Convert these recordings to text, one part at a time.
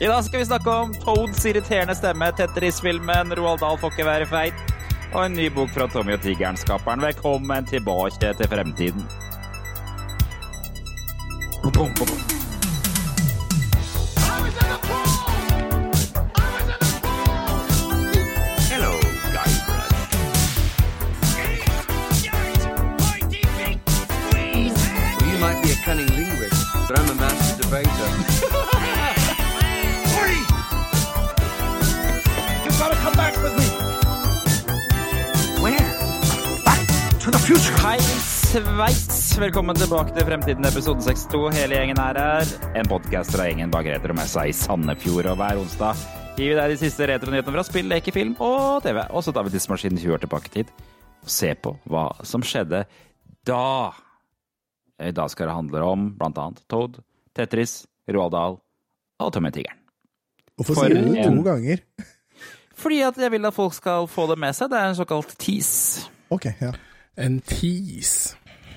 I dag skal vi snakke om Toads irriterende stemme, Tetris-filmen, Roald Dahl får ikke være feit, og en ny bok fra Tommy og Tigeren-skaperen. Velkommen tilbake til fremtiden. Hello, Velkommen tilbake til Fremtiden episode 62. Hele gjengen er her. En podkast fra gjengen bak retromessa i Sandefjord. Og hver onsdag gir vi deg de siste retronyhetene fra spill, leker, film og TV. Og så tar vi tidsmaskinen 20 år tilbake i tid og ser på hva som skjedde da. I dag skal det handle om blant annet Toad, Tetris, Roald Dahl og Tommy Tigeren. Hvorfor For sier du det to ganger? Fordi at jeg vil at folk skal få det med seg. Det er en såkalt tease. Ok, ja. En tease.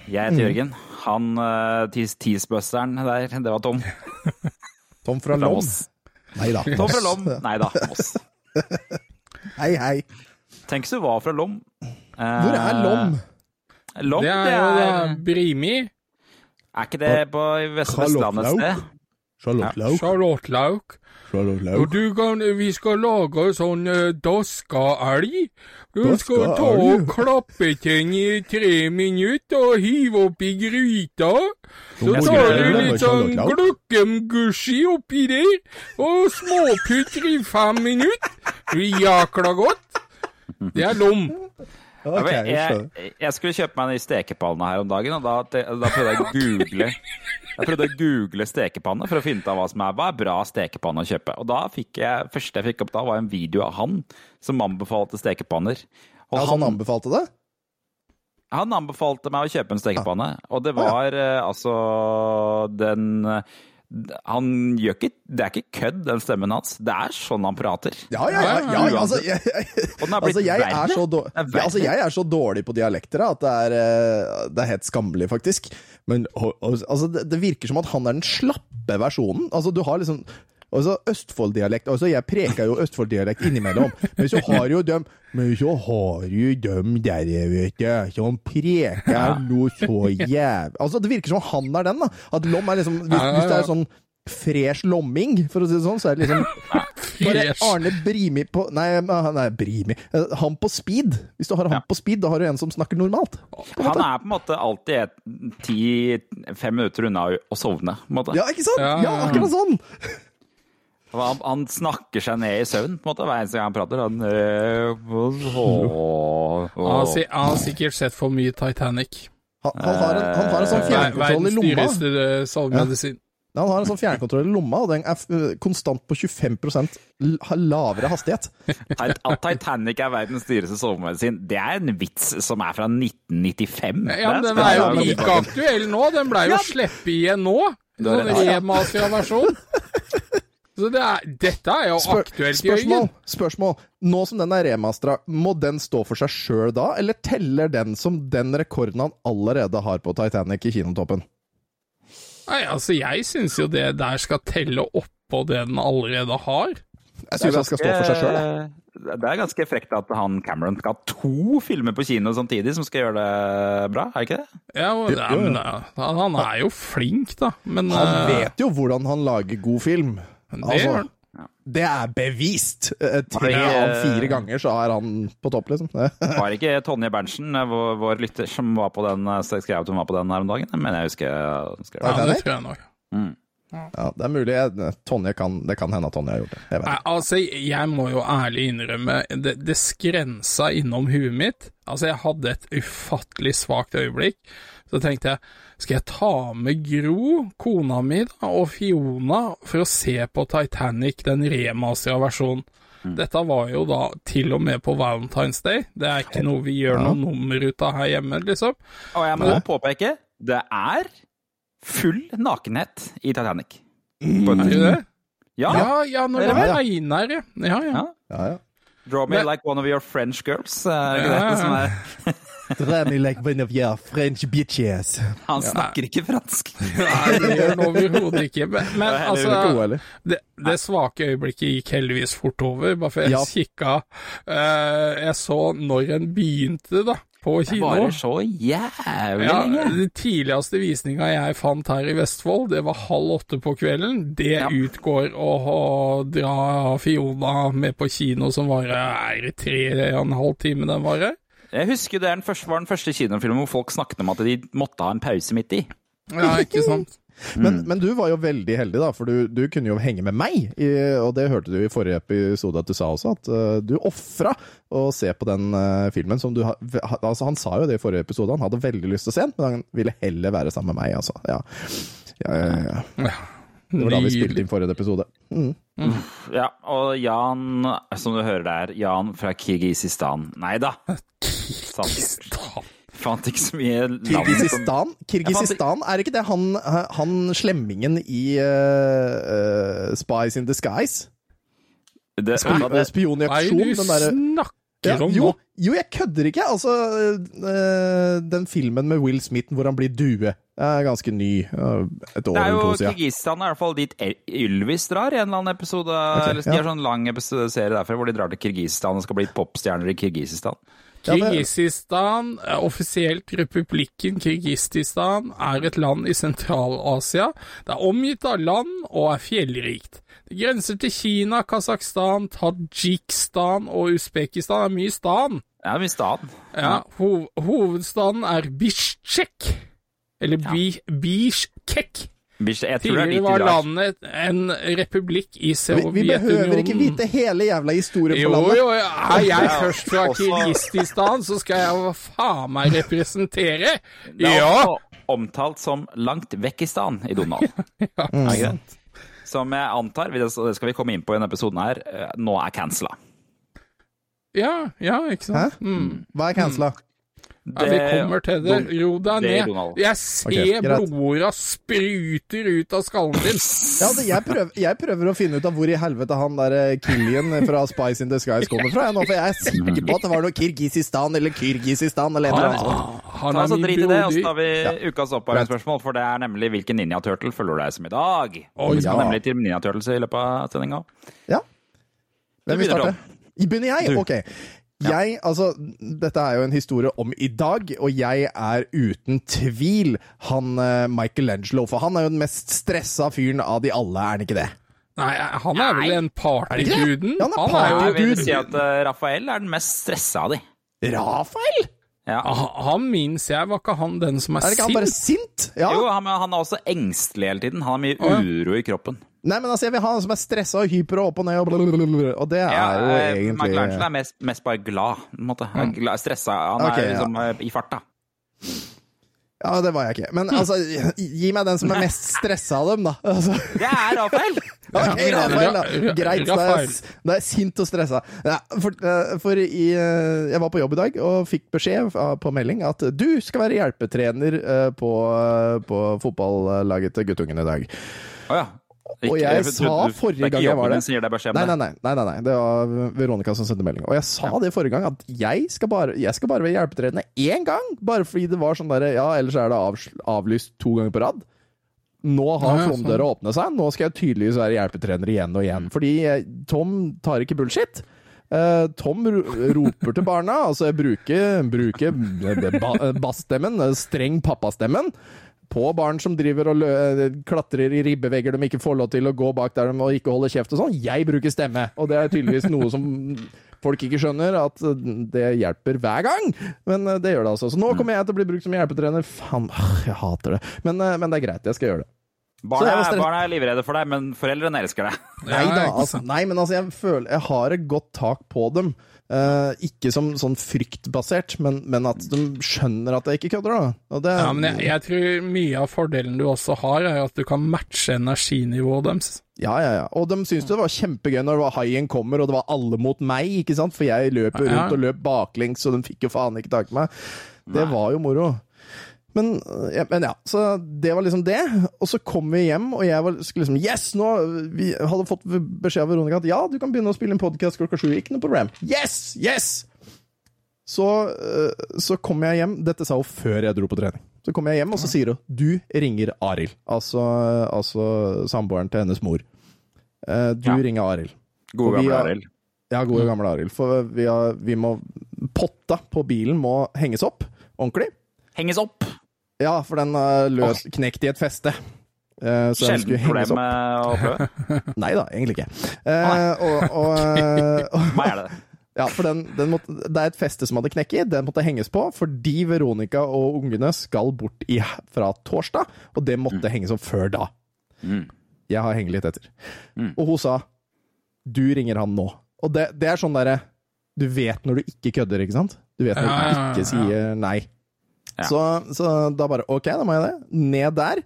Jeg heter Jørgen. Han uh, tease-busteren der, det var Tom. Tom fra Fra Lom. Nei da. Tom fra Lom. Nei da, Moss. Hei, hei. Tenk hvis du var fra Lom. Eh, Hvor er Lom? Lom, Det er det er Brimi. Er ikke det på Vest Vestlandet et sted? Charlotte Lauk. Charlotte Lauk. Og du kan, vi skal lage sånn daska elg. Du skal ta og klappe den i tre minutter og hive oppi gryta. Så tar du litt sånn glukkemgusji oppi der, og småputter i fem minutter. Jækla godt. Det er lom. Ja, Ok, men jeg jeg, jeg skulle kjøpe meg de stekepannene her om dagen, og da, da prøvde jeg å google Jeg prøvde å google stekepanne for å finne ut av hva som er, hva er bra stekepanne å kjøpe. Og da fikk jeg, første jeg fikk opp da, var en video av han som anbefalte stekepanner. Og Altså, han anbefalte det? Han anbefalte meg å kjøpe en stekepanne, og det var ja. altså den eh, Han gjør ikke Det er ikke kødd, den stemmen hans. Det er sånn han prater. Ja, ja, ja. ja, ja altså, jeg, Og den blitt altså, jeg, verre. er så dårlig, er verre. altså, jeg er så dårlig på dialekter at det er, eh, det er helt skammelig, faktisk. Men altså, det, det virker som at han er den slappe versjonen. Altså, du har liksom Altså, Østfold-dialekt altså, Jeg preker jo Østfold-dialekt innimellom, men så har jo dem Men så har jo dem der, vet du, som preker noe så jævlig Altså, det virker som han er den, da. At Lom er liksom Hvis, hvis det er sånn fresh lomming, for å si det sånn, så er det liksom bare Arne Brimi på Nei, nei Brimi. Eh, Han på speed. Hvis du har han på speed, da har du en som snakker normalt. Han er på en måte alltid ti-fem minutter unna å sovne. På en måte. Ja, ikke sant? Ja. akkurat sånn! Han, han snakker seg ned i søvn på en måte, hver eneste gang han prater. Han, øh, å, Han har, han har sikkert sett for mye Titanic. Han, han, har, en, han har en sånn fjernkontroll i Verdens lomma. dyreste eh, sovemedisin. Han har en sånn fjernkontroll i lomma, og den er eh, konstant på 25 l- har lavere hastighet. At Titanic er verdens dyreste sovemedisin, det er en vits som er fra 1995. Ja, men Den er jo like aktuell nå. Den blei jo sluppet igjen nå. Sånn rett. Så det er, dette er jo Spør, aktuelt, spørsmål, Jørgen. spørsmål. Nå som den er remastera, må den stå for seg sjøl da, eller teller den som den rekorden han allerede har på Titanic i kinotoppen? Nei, altså, jeg syns jo det der skal telle oppå det den allerede har. Jeg syns han skal stå for seg sjøl. Det er ganske frekt at han Cameron skal ha to filmer på kino samtidig som skal gjøre det bra, er ikke det? Ja, og, ja, men, ja, han han er jo flink, da. Men Han eh, vet jo hvordan han lager god film. Det Altså, ja. det er bevist! Eh, Tre av fire ganger så er han på topp, liksom. Var det ikke Tonje Berntsen, eh, vår, vår lytter, som var på den, eh, skrev at hun var på den her om dagen? Men jeg husker jeg skrev Ja, det tror jeg nok. Ja, det er mulig. Tonje kan, det kan hende at Tonje har gjort det. Jeg vet. Nei, altså, jeg må jo ærlig innrømme, det, det skrensa innom huet mitt. Altså, jeg hadde et ufattelig svakt øyeblikk. Så tenkte jeg, skal jeg ta med Gro, kona mi, da, og Fiona for å se på Titanic, den remastera versjonen? Dette var jo da til og med på Valentine's Day. Det er ikke noe vi gjør noe nummer ut av her hjemme, liksom. Og jeg må påpeke, det er full nakenhet i Titanic. Mm. Er et- det det? Ja, Ja, ja, når det regner. Ja, ja. Ja. Ja, ja. Draw me Men- like one of your French girls. Er det Ja, det som er Draw me like one of your French bitches. Han snakker ikke fransk. Nei, det gjør han overhodet ikke. Men, men Det ikke altså det, det svake øyeblikket gikk heldigvis fort over, bare for jeg Ja. kikka uh, Jeg så når en begynte, da, på kino. Bare så jævlig Ja, lenge. Den tidligste visninga jeg fant her i Vestfold, det var halv åtte på kvelden. Det Ja. utgår å å dra Fiona med på kino som varer i tre og en halv time den varer. Jeg husker det er var den første kinofilmen hvor folk snakket om at de måtte ha en pause midt i. Ja, ikke sant? Men, men du var jo veldig heldig, da, for du, du kunne jo henge med meg. I, og det hørte du i forrige episode at du sa også, at uh, du ofra å se på den uh, filmen som du ha, altså Han sa jo det i forrige episode, han hadde veldig lyst til å se den, men han ville heller være sammen med meg, altså. Ja. Ja, ja, ja. Det var da vi spilte inn forrige episode. Mm. Ja, og Jan, som du hører der, Jan fra Kirgisistan. Nei da. Kirgisistan. Fant ikke så mye navn. Kirgisistan? Kirgisistan, er ikke det han, han slemmingen i uh, eh, Spies in Disguise? Det, Sp ja, det, spion i Hva er aksjon? det du Den derre snakker Ja, om jo, jo, jeg kødder ikke. Altså, den filmen med Will Smith hvor han blir due, er ganske ny. Et år det er eller jo to siden. Kirgisistan er i hvert fall dit Ylvis drar i en eller annen episode. eller, de ja. har sånn lang episode serie derfra hvor de drar til Kirgisistan og skal bli popstjerner i Kirgisistan. Kirgisistan, eh, offisielt republikken Kirgisistan, er et land i Sentral-Asia. Det er omgitt av land og er fjellrikt. Det grenser til Kina, Kasakhstan, Tadsjikistan og Usbekistan. Det er mye stan. Ja, mye staden. Ja, hov hovedstaden er Bishkek. Eller ja. Bishkek. Jeg tror er Tidligere var landet en republikk i Vi, vi behøver ikke vite hele jævla historien Jo, på landet. jo, er jeg Ja, først fra Kirgisistan, så skal jeg jo faen meg representere. Er Ja! omtalt som langt vekkistan i Donald. ja. Mm. Ikke det? Som jeg antar, og det skal vi komme inn på i denne episoden her, eh, nå er cancela. Ja, ja, ikke sant. Mm. Hva er cancela? Ja, vi kommer til det. Ro deg det ned. Donald. Jeg ser okay, blodåra spruter ut av skallen din. Ja, altså, jeg, prøver, jeg prøver å finne ut av hvor i helvete han der eh, Killian fra Spice in the Skies kommer fra. jeg nå, For jeg er sikker på at det var noe Kirgisistan eller Kyrgyzstan eller et eller annet sånt. Ah, han er altså Drit i det, og så tar vi vi ukas oppvarmingsspørsmål, for det er nemlig hvilken Ninja Turtle følger du deg som i dag? Oi, Vi skal ja. nemlig til Ninja Turtles i løpet av sendinga. Ja. Hvem vil starte? Begynner jeg? Du. Ok. Jeg, altså, dette er jo en historie om i dag, og jeg er uten tvil han eh, Michelangelo. For han er jo den mest stressa fyren av de alle, er han ikke det? Nei, han er vel en partyguden? Ja, han er Han er party- jo Jeg vil si at uh, Rafael er den mest stressa av de. Rafael? Ja. Ah, Han minnes jeg, var ikke han den som er, Er det ikke han bare sint? sint? Ja. Jo, han, han er også engstelig hele tiden. Han har mye uro i kroppen. Nei, men altså, jeg vil ha han som er stressa og hyper og opp og ned og blablabla. Og det er Ja, jo eh, egentlig Michelangelo er mest, mest bare glad, på en måte. Han er stressa. Han okay, er liksom ja. i farta. Ja, det var jeg ikke. Men altså, gi meg den som er mest stressa av dem, da. Altså. Det er Rafael! Ok, Rafael, da. Greit, da er, jeg, da er jeg sint og stressa. Ja, for eh, for i, eh, jeg var på jobb i dag og fikk beskjed på melding at du skal være hjelpetrener eh, på, eh, på fotballaget til guttungen i dag. Å ja. Og jeg sa forrige gang jeg var der Nei, nei, nei, nei, nei, nei. Det var Veronica som sendte melding. Og jeg sa det forrige gang, at jeg skal bare, jeg skal bare være hjelpetrener én gang. Bare fordi det var sånn derre Ja, ellers er det avlyst to ganger på rad. Nå har flomdøra åpnet seg. Nå skal jeg tydeligvis være hjelpetrener igjen og igjen. Fordi eh, Tom tar ikke bullshit. Eh, Tom roper til barna. Altså, jeg bruker, bruker bassstemmen, eh, streng pappastemmen, på barn som driver og lø klatrer i ribbevegger de ikke får lov til å gå bak der de må ikke holde kjeft og sånn. Jeg bruker stemme, og det er tydeligvis noe som folk ikke skjønner, at eh, det hjelper hver gang. Men eh, det gjør det altså. Så nå kommer jeg til å bli brukt som hjelpetrener. Faen, jeg hater det. Men, eh, men det er greit, jeg skal gjøre det. Barna, er- barna er livredde for deg, men foreldrene elsker deg. Nei da, altså, nei, men altså, jeg føler Jeg har et godt tak på dem. Eh, ikke som sånn fryktbasert, men, men at de skjønner at jeg ikke kødder, da. Det, Ja, men jeg, jeg tror mye av fordelen du også har, er at du kan matche energinivået deres. ja, ja, ja. Og de syntes det var kjempegøy når det var haien kommer, og det var alle mot meg, ikke sant? For jeg løp rundt og løp baklengs, og de fikk jo faen ikke tak i meg. Det var jo moro. Men ja, men ja, så det var liksom det. Og så kom vi hjem, og jeg var skulle liksom Yes! Nå Vi hadde fått beskjed av Veronica at ja, du kan begynne å spille en podkast klokka sju. Ikke noe problem. Yes! Yes! så, eh, så kom jeg hjem Dette sa hun før jeg dro på trening. Så kom jeg hjem, og så sier hun du ringer Arild. Altså, altså samboeren til hennes mor. Eh, Du Ja. ringer Arild. God Og vi gamle Arild. Ja, gode gamle Arild. For vi, har, vi må Potta på bilen må henges opp ordentlig. Henges opp. Ja, for den er løs, knekt i et feste. Uh, så Sjelden problem med å prøve. Nei da, egentlig ikke. Eh, og, og, eh, og, Hva er det. ja, for den, den måtte, det er et feste som hadde knekket. Den måtte henges på fordi Veronica og ungene skal bort i, fra torsdag, og det måtte henges opp før da. Mm. Jeg har hengt litt etter. Mm. Og hun sa du ringer han nå. Og det, det er sånn derre Du vet når du ikke kødder, ikke sant? Du vet når du ikke sier nei. Ja. Så, så da bare OK, da må jeg det. Ned der.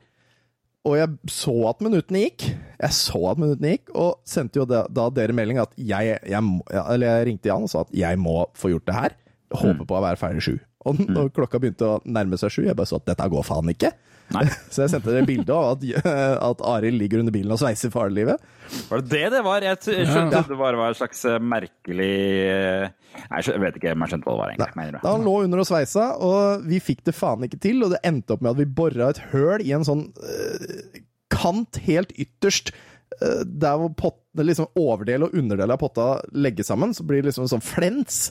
Og jeg så at minuttene gikk. Jeg så at minuttene gikk, og sendte jo da, da dere melding at jeg, jeg Eller jeg ringte Jan og sa at jeg må få gjort det her. Håper på å være ferdig sju. Og når klokka begynte å nærme seg sju, jeg bare så at dette går faen ikke. Nei. Så jeg sendte dere bilde av at, at Arild ligger under bilen og sveiser farelivet. Var det det det var? Jeg skjønte Ja. det bare var et slags eh, merkelig eh, Nei, jeg vet ikke om jeg skjønte hva det var, egentlig. Da han lå under og sveisa, og vi fikk det faen ikke til, og det endte opp med at vi bora et høl i en sånn øh, kant helt ytterst, øh, der hvor pottene, liksom overdel og underdel av potta legges sammen, så blir det liksom en sånn flens.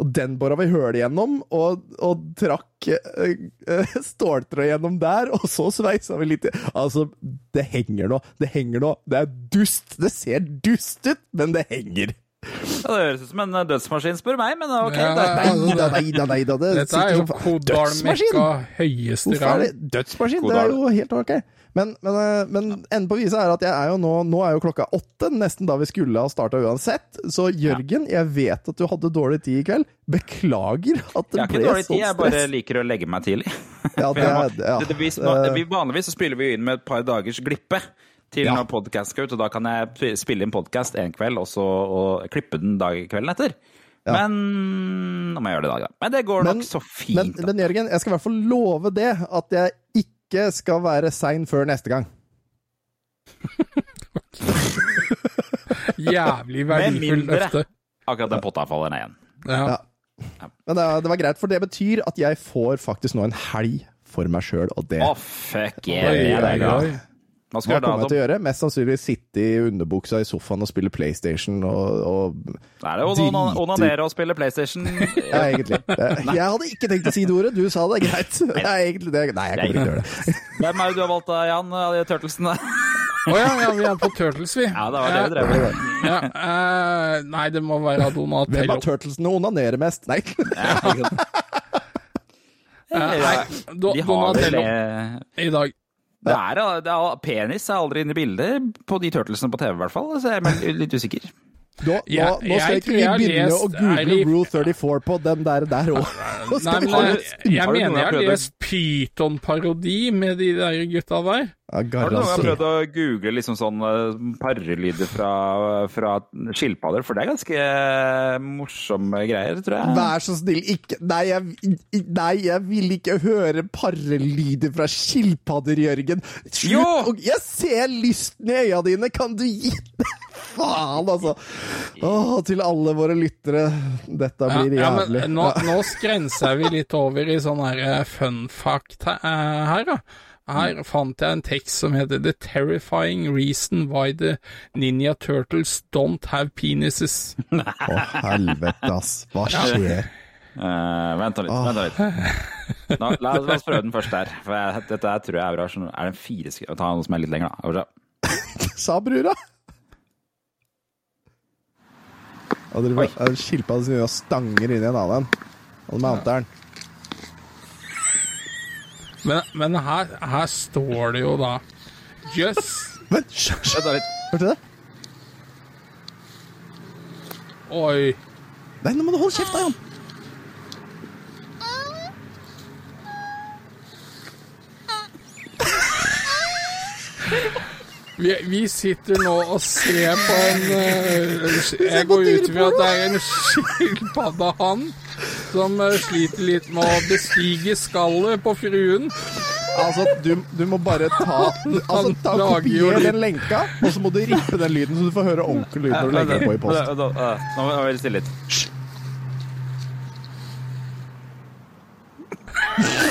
Og den bora vi høl igjennom, og, og trakk øh, øh, ståltråd gjennom der, og så sveisa vi litt Altså, det henger nå. Det henger nå. Det er dust. Det ser dust ut, men det henger. Ja, det høres ut som en eh, dødsmaskin, spør meg, men ok. Ja, det, Nei da, nei da, nei da. Det Dette er jo. Kodalmekka høyeste Hvorfor er rang. det dødsmaskin? Det er jo helt ok. Men, men, eh, men enden på visa er at jeg er jo nå Nå er jo klokka åtte, nesten da vi skulle ha starta uansett. Så Jørgen, jeg vet at du hadde dårlig tid i kveld. Beklager at det ble sånn stress. jeg har ikke dårlig tid, sånn jeg bare liker å legge meg tidlig. Ja, det ja, Det- det- vi, eh, vi, vanligvis så spiller vi inn med et par dagers glippe til Ja. når podkast skal ut, og da kan jeg spille inn podkast en kveld og så og klippe den dag kvelden etter. Ja. Men nå må jeg gjøre det i dag, da. Men det går Men- nok så fint. men, men Jørgen, jeg skal i hvert fall love det, at jeg ikke skal være sein før neste gang. Jævlig Med verdifull mindre. løfte. Akkurat den potta faller ned igjen. Ja. Ja. Men det, det var greit, for det betyr at jeg får faktisk nå en helg for meg sjøl, og det Å, fuck yeah. Oi, det er oi, oi. Hva Hva kommer jeg til å gjøre? Mest sannsynlig sitte i underbuksa i sofaen og spille PlayStation og, og Da er jo å onanere og spille PlayStation. Ja, egentlig. Jeg hadde ikke tenkt å si det ordet, du sa det, greit. Det er egentlig det. Nei, jeg kommer ikke til å gjøre det. Hvem er det du har valgt da, Jan, av de turtlesene? Å ja, ja, vi er på Turtles, vi. Ja, det var det vi drev med. Ja, uh, nei, det må være Hvem Donatello. av turtlesene onanerer mest? Nei. Eh, nei, Donatello det i dag. Det er, det er, Penis er aldri inne i bildet på de turtlesene på TV, i hvert fall. Så jeg er litt usikker. Nå, ja, nå skal ikke vi begynne lest- å google Rule 34 på den der der òg. Nei, men jeg, jeg mener jeg har lest Pyton-parodi med de der gutta der. Har du noen gang prøvd å google liksom sånn eh, fra, fra skilpadder? For det er ganske eh, morsomme greier, tror jeg. Vær så snill, ikke Nei, jeg, nei, jeg vil ikke høre parrelyder fra skilpadder, Jørgen. Slutt! Jo! Jeg ser lysten i øya dine, kan du gi Faen, altså. Åh, til alle våre lyttere. Dette blir ja, jævlig. men nå, nå skrenser vi litt over i sånn her eh, fun fact eh, her, da. Her fant jeg en tekst som heter The Terrifying Reason Why the Ninja Turtles Don't Have Penises. Å, helvete, ass. Hva skjer? Eh, vent litt. litt. Vent litt. Nå, la, oss- la oss prøve den først der. For jeg, dette her tror jeg er bra. Er det en fire skriv? Ta noe som er litt lenger, da. Sa brura? Og dere er en skilpadde som gjør stanger inn i en annen. Og mounter den. Men, men her, her står det jo da Men hysj. Vent litt. Hørte du det? Oi. Nei, nå må du holde kjeft, da, Jan. Vi, vi, sitter nå og ser på en eh, Jeg går ut fra at det er en skilpaddehann som eh, sliter litt med å bestige skallet på fruen. Altså, du, du må bare ta altså, ta Kopier den lenka, og så må du rippe den lyden, så du får høre ordentlig lyd når du legger den på i post. Nå må jeg stille litt.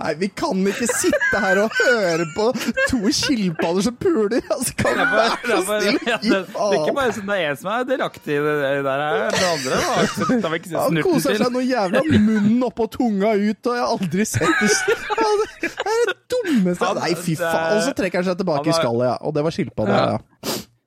Nei, vi kan ikke sitte her og høre på to skilpadder som puler! Altså, kan du være så snill? Gi det, det er ikke bare sånn det er en som er delaktig i det der her. Det andre var Han koser seg noe jævla munnen oppå tunga ut, og jeg har aldri sett det. Ja, det er det dummeste Nei, fy faen. Og så trekker han seg tilbake i skallet, ja. Og det var skilpadda, Ja.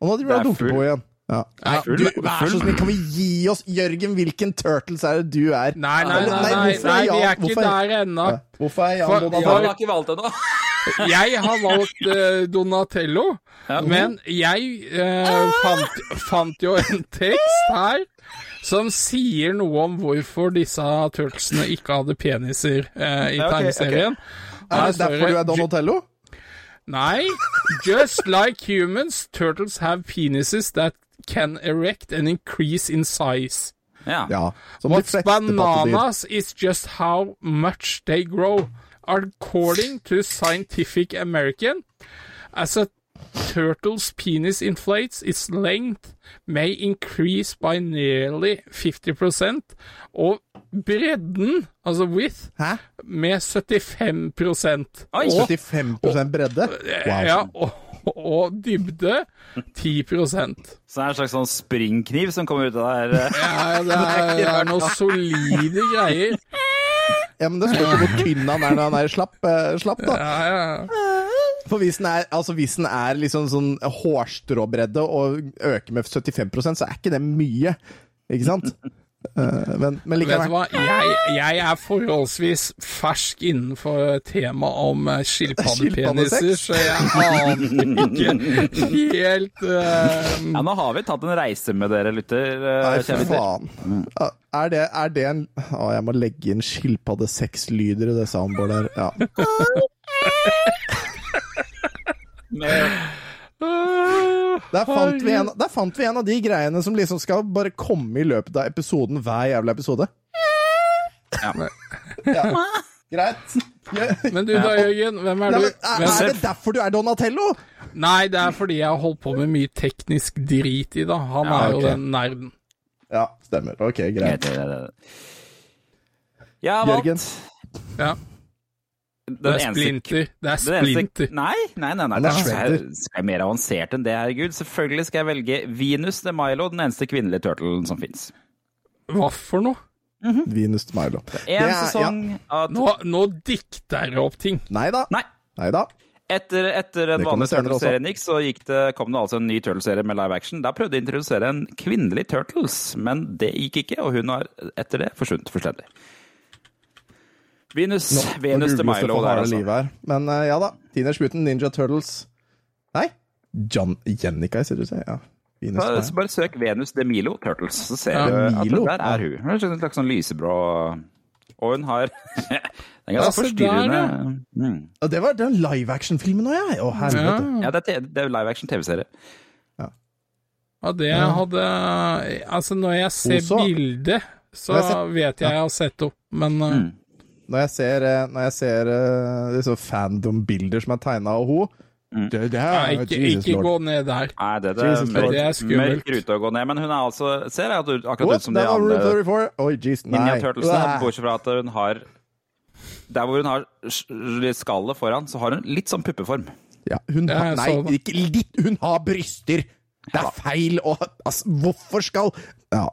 Og nå driver han og dunker på igjen. Ja. Nei, Du, du, vær så snill, kan vi gi oss Jørgen, hvilken Turtles er det du er? Nei, nei, nei, nei, nei, vi er ikke der ennå. Hvorfor er Jan Donatello? Han har ikke valgt ennå. Jeg har valgt uh, Donatello, Ja. men jeg uh, fant, fant jo en tekst her som sier noe om hvorfor disse turtlesene ikke hadde peniser uh, i ok, okay. Er det derfor du er Donatello? Nei. Just like humans, turtles have penises that can erect and increase in size. Ja. Ja. What's bananas is just how much they grow. According to Scientific American, as a turtle's penis inflates, its length may increase by nearly 50%, og bredden, altså width, Hæ? med 75 Oi, og, 75% bredde? Wow. ja, og, og dybde 10% Så det er en slags sånn springkniv som kommer ut av det her. ja, det, er, det er noen solide greier. Ja, men det spørs hvor tynn han er når han er slapp, eh, slapp da. Ja, ja. For hvis den er, altså hvis den er liksom sånn hårstråbredde og øker med 75% så er ikke det mye. Ikke sant? Eh, men, men Vet du likevel. hva, jeg, jeg er forholdsvis fersk innenfor temaet om eh, skilpaddepeniser, så jeg aner ikke helt uh... Ja, nå har vi tatt en reise med dere, lytter. Nei, for faen. Er det, er det en Å, jeg må legge inn skilpadde-seks-lyder i det soundboardet her. Ja. Der fant, vi en, der fant vi en av de greiene som liksom skal bare komme i løpet av episoden hver jævla episode. Ja. Greit. Ja. Men du da, Jørgen, hvem er Nei, du? men, er, er det derfor du er Donatello? nei, det er fordi jeg har holdt på med mye teknisk drit i da. Han Ja, er jo okay. den nerden. Ja, stemmer. Ok, greit. Jeg har Jørgen. Ja, det er splinter. Det er eneste- splinter. Nei, nei, nei. nei. Han er Det er, mer avansert enn det, herregud. Selvfølgelig skal jeg velge Venus de Milo, den eneste kvinnelige turtlen som fins. Hva for noe? Venus de Milo. En Det er- sesong av Nå, nå dikter jeg opp ting. Nei da. Nei. Nei da. Etter, etter en vanlig. Turtles-serien gikk, så gikk det, kom det altså en ny Turtles-serie med live action. Da prøvde de å introdusere en kvinnelig Turtles, men det gikk ikke, og hun har etter det forsvunnet fullstendig. Venus, Nå, Venus det Milo der, altså. Men uh, ja da. Teenage Mutant Ninja Turtles Nei, John Jennica, sier du sier. Ja. Venus Så, så bare søk Venus de Milo Turtles, så ser Ja, du at Milo? der er hun. Hun er en slags sånn lysebrå Og hun har Den er ganske der, forstyrrende. Mm. Det var, den live action-filmen òg, jeg. Å, helvete. Ja, det er, det er live action TV-serie. Ja, det hadde Altså, når jeg ser Også- bildet, så jeg ser- vet jeg jeg har sett opp, men eh, Mm. Når jeg ser, eh, når jeg ser disse fandom-bilder som er tegna av henne Mm. det, det nei, er ikke, Jesus ikke gå ned der. Nei, det, det, Jesus Lord. mørk, Det er skummelt. mørk rute å gå ned. Men hun er altså Ser jeg at hun, akkurat What? ut som de andre 34. Oi, jeez. Ninja. Turtlesene, bortsett fra at hun har Der hvor hun har skallet foran, så har hun litt sånn puppeform. Ja, hun har, nei, ikke litt. Hun har bryster! Det er feil å altså, Hvorfor skal Ja.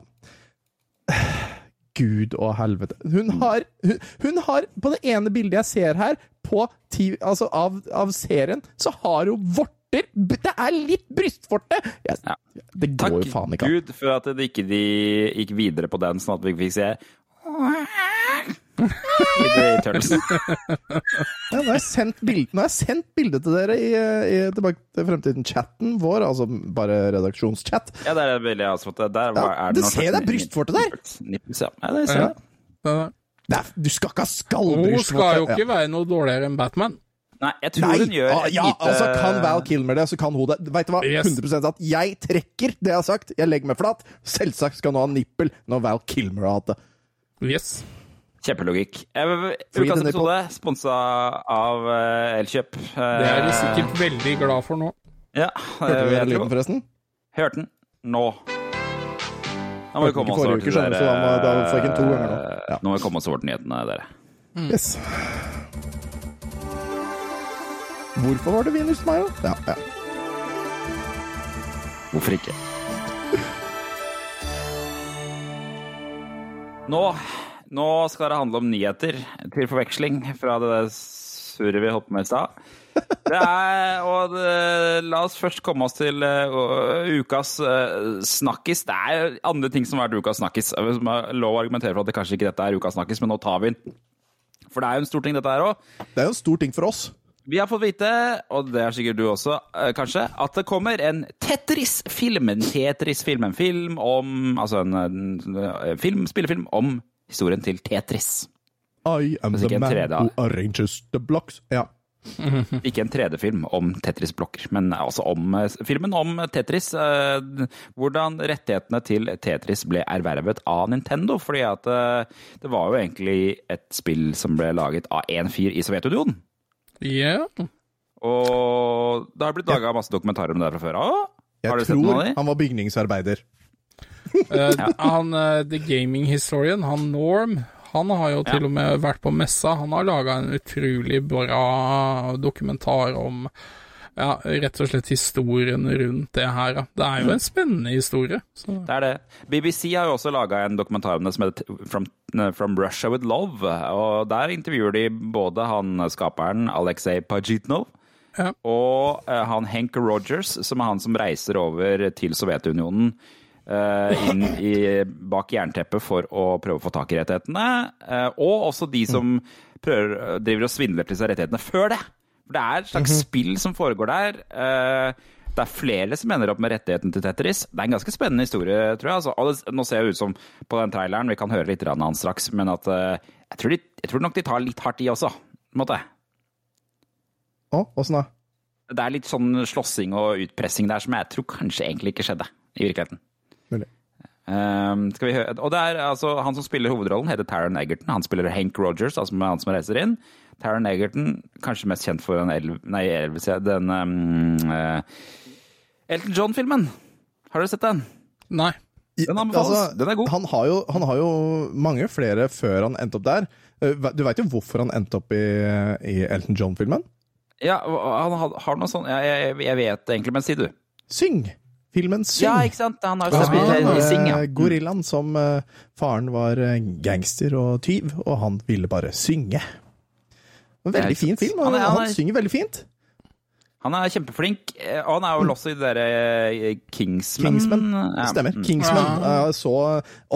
Gud og helvete. Hun har, hun, hun har På det ene bildet jeg ser her, på ti, altså av, av serien, så har hun vorter. Det er litt brystvorte! Jeg, Ja. Det går Takk jo faen ikke an. Gud for at de ikke de gikk videre på den, sånn at vi fikk se i The Turtles. Ja, nå har jeg sendt bilde, nå har jeg sendt bilde til dere i, i Tilbake til fremtiden-chatten vår, altså bare redaksjonschat. Ja, det er veldig avsmått. Der Ja, er du noen ser det er brystvorte der. Nipples, ja. ja, det ser Ja. jeg. Det- Det er, du skal ikke ha Hun skal jo Ja. ikke være noe dårligere enn Batman. Nei, jeg tror Nei, hun gjør ah, ja, lite altså kan Val Kilmer det, så kan hun det. Vet du hva? Yes. 100% at jeg trekker det jeg har sagt. Jeg legger meg flat. Selvsagt skal hun ha nippel når Val Kilmer har hatt det. Yes. Kjempelogikk. Eh, Ukas episode sponsa av eh, Elkjøp. Det er de sikkert veldig glad for nå. Ja, Hørte du den lyden, forresten? Hørte den. Nå. Nå må vi komme oss over til nå. eh, Ja. Nå må vi komme oss over til nyhetene, dere. Yes. Hvorfor var det vin til meg, da? Ja, ja. Hvorfor ikke? Nå, nå skal det handle om nyheter, til forveksling fra det der surret vi holdt på med i stad. Det er, og det, la oss først komme oss til uh, ukas uh, snakkis. Det er andre ting som har vært ukas snakkis. Det er lov å argumentere for at det kanskje ikke dette er ukas snakkis, men nå tar vi den. For det er jo en stor ting, dette her òg. Det er jo en stor ting for oss. Vi har fått vite, og det er sikkert du også, kanskje, at det kommer en Tetris-film. En Tetris-film, en film om Altså en, en film, spillefilm om historien til Tetris. I am the man tredje. who arranges the blocks. Ja. Ikke en 3D-film om Tetris-blokker, men altså om eh, filmen om Tetris. eh, Hvordan rettighetene til Tetris ble ervervet av Nintendo. Fordi at eh, det var jo egentlig et spill som ble laget av én fyr i Sovjetunionen. Ja. Og det har blitt laga masse dokumentarer om det fra før av. Jeg Har du sett noen tror han var bygningsarbeider. Eh, han, uh, The Gaming Historian, han Norm, han har jo til og med vært på messa. Han har laga en utrolig bra dokumentar om ja, rett og slett historien rundt det her. da. Det er jo en spennende historie. Så. Det er det. BBC har jo også laga en dokumentar om det som heter From, From Russia With Love. Og der intervjuer de både han skaperen Aleksej Pajitnov Ja. og eh, han Henk Rogers, som er han som reiser over til Sovjetunionen. Eh, inn i, bak jernteppet for å prøve å få tak i rettighetene. eh, og også de som prøver, driver og svindler til seg rettighetene før det. For det er et slags spill som foregår der. eh, det er flere som ender opp med rettigheten til Tetris. Det er en ganske spennende historie, tror jeg. Altså, nå ser det ut som på den traileren, vi kan høre litt av han straks, men at jeg, tror de, jeg tror nok de tar litt hardt i også. På en måte. Å, åssen da? Det er litt sånn slåssing og utpressing der som jeg tror kanskje egentlig ikke skjedde i virkeligheten. Mulig. Um, skal vi høre? Og det er altså Han som spiller hovedrollen, heter Taron Egerton. Han spiller Hank Rogers, altså med han som reiser inn. Taron Egerton, kanskje mest kjent for den, Elv, nei, Elvis, den um, uh, Elton John-filmen. Har dere sett den? Nei. Den altså, Den er god. Han har, jo, han har jo mange flere før han endte opp der. Eh, Du veit jo hvorfor han endte opp i, i Elton John-filmen? Ja, han har, har noe sånn jeg, jeg, jeg vet egentlig, men si du. Syng! Filmen Syng. Ja, ikke sant? Han har jo spilt i Syng, ja. eh, gorillaen som eh, faren var eh, gangster og tyv, og han ville bare synge. En veldig fin film, og Han han, er- han er- synger veldig fint. Han er kjempeflink, eh, og han er vel også i det derre Kingsman. Kingsman. Stemmer. Mm. Kingsman. Ja. så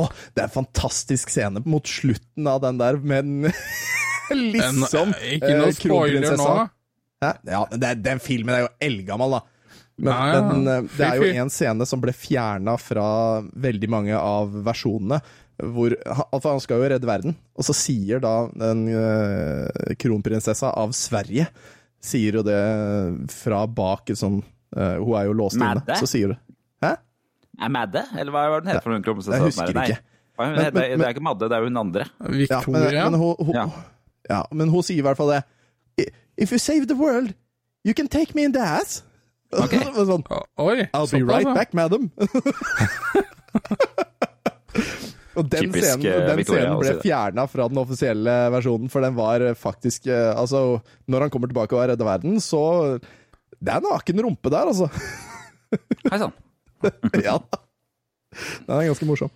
Å, det er en fantastisk scene mot slutten av den der men liksom En- ikke noe eh, spoiler nå. Hæ? Ja, den, den filmen er jo eldgammel, da. Men, Ja, ja. men eh, det er jo en scene som ble fjerna fra veldig mange av versjonene. Hvor, for altså han skal jo redde verden, og så sier da den eh, kronprinsessa av Sverige Sier jo det fra bak sånn eh, Hun er jo låst inne, så sier du Hæ? Er Madde? Eller hva var den het for hun kronprinsessa? Jeg husker Nei. ikke. Hun Men- heter, men- det er ikke Madde, det er jo hun andre. Ja, men, men, hun, hun, Ja. ja. men hun sier i hvert fall det. If you save the world, you can take me in the ass. Ok. sånn, Oi, I'll be right ja. back, madam. Og den Typisk, scenen, eh, den Victoria scenen ble fjerna fra den offisielle versjonen, for den var eh, faktisk eh, Altså, når han kommer tilbake og har redda verden, så Det er naken rumpe der, altså. Hei sann. ja. Den er ganske morsom.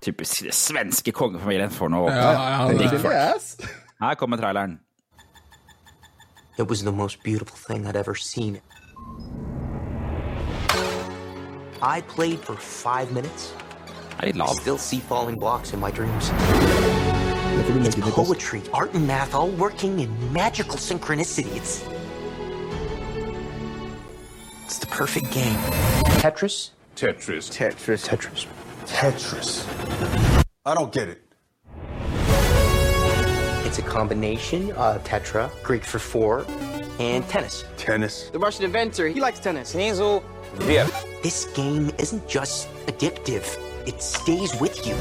Typisk det svenske kongefamilien for noe Ja, ja, ja. Her kommer traileren. It was the most beautiful thing I'd ever seen. I played for five minutes. Det er litt I still see falling blocks in my dreams. Det får du It's legge litt også. poetry, art, and math all working in magical synchronicity. It's. It's the perfect game. Tetris? Tetris. Tetris. Tetris. Tetris. I don't get it. It's a combination of tetra, Greek for four, and tennis. Tennis. The Russian inventor, he likes tennis. Hazel. Yeah. This game isn't just addictive, it stays with you.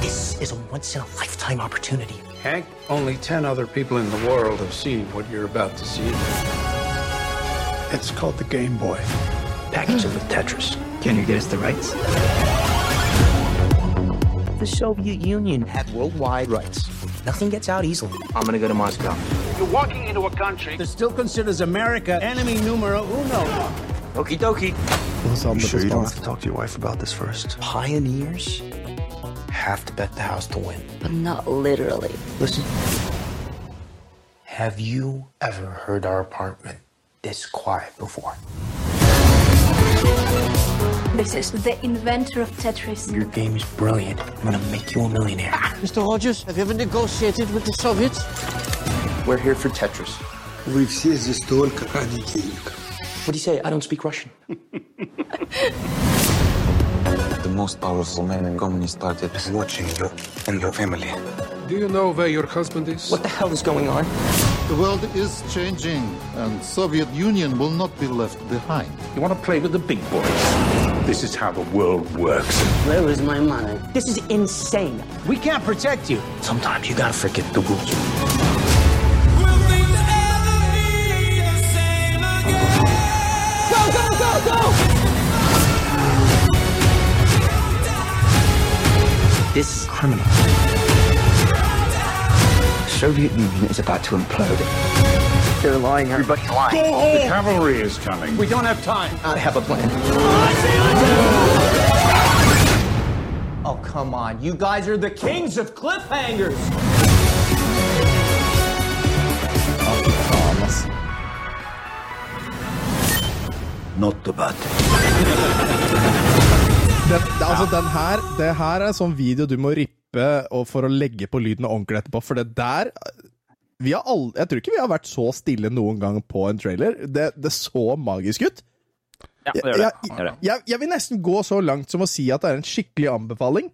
This is a once in a lifetime opportunity. Hank, only 10 other people in the world have seen what you're about to see. It's called the Game Boy. Package it with Tetris. Can you get us the rights? The Soviet Union had worldwide rights. Nothing gets out easily. I'm gonna go to Moscow. You're walking into a country that still considers America enemy numero uno. Okie dokie. Og så sa han det på spansk. to talk to your wife about this first? Pioneers have to bet the house to win. But not literally. Listen. Have you ever heard our apartment this quiet before? This is the inventor of Tetris. Your game is brilliant. I'm gonna make you a millionaire. Mr. Rogers, have you ever negotiated with the Soviets? We're here for Tetris. We've seized столько ради денег. What do you say? I don't speak Russian. The most powerful man in Communist Party Is watching you and your family. Do you know where your husband is? What the hell is going on? The world is changing, and Soviet Union will not be left behind. You want to play with the big boys? This is how the world works. Where is my money? This is insane. We can't protect you. Sometimes you gotta forget the rules. Go, go, go, go! This is criminal. Soviet Union is about to implode. They're lying. Everybody's lying. The cavalry is coming. We don't have time. I have a plan. Oh, come on. You guys are the kings of cliffhangers. Not the bad. Den, altså, den her, det her er sånn video du må rippe og for å legge på lyden ordentlig etterpå, for det der all, Jeg tror ikke vi har vært så stille noen gang på en trailer. Det, det så magisk ut. Ja, det gjør det. jeg, jeg, jeg vil nesten gå så langt som å si at det er en skikkelig anbefaling.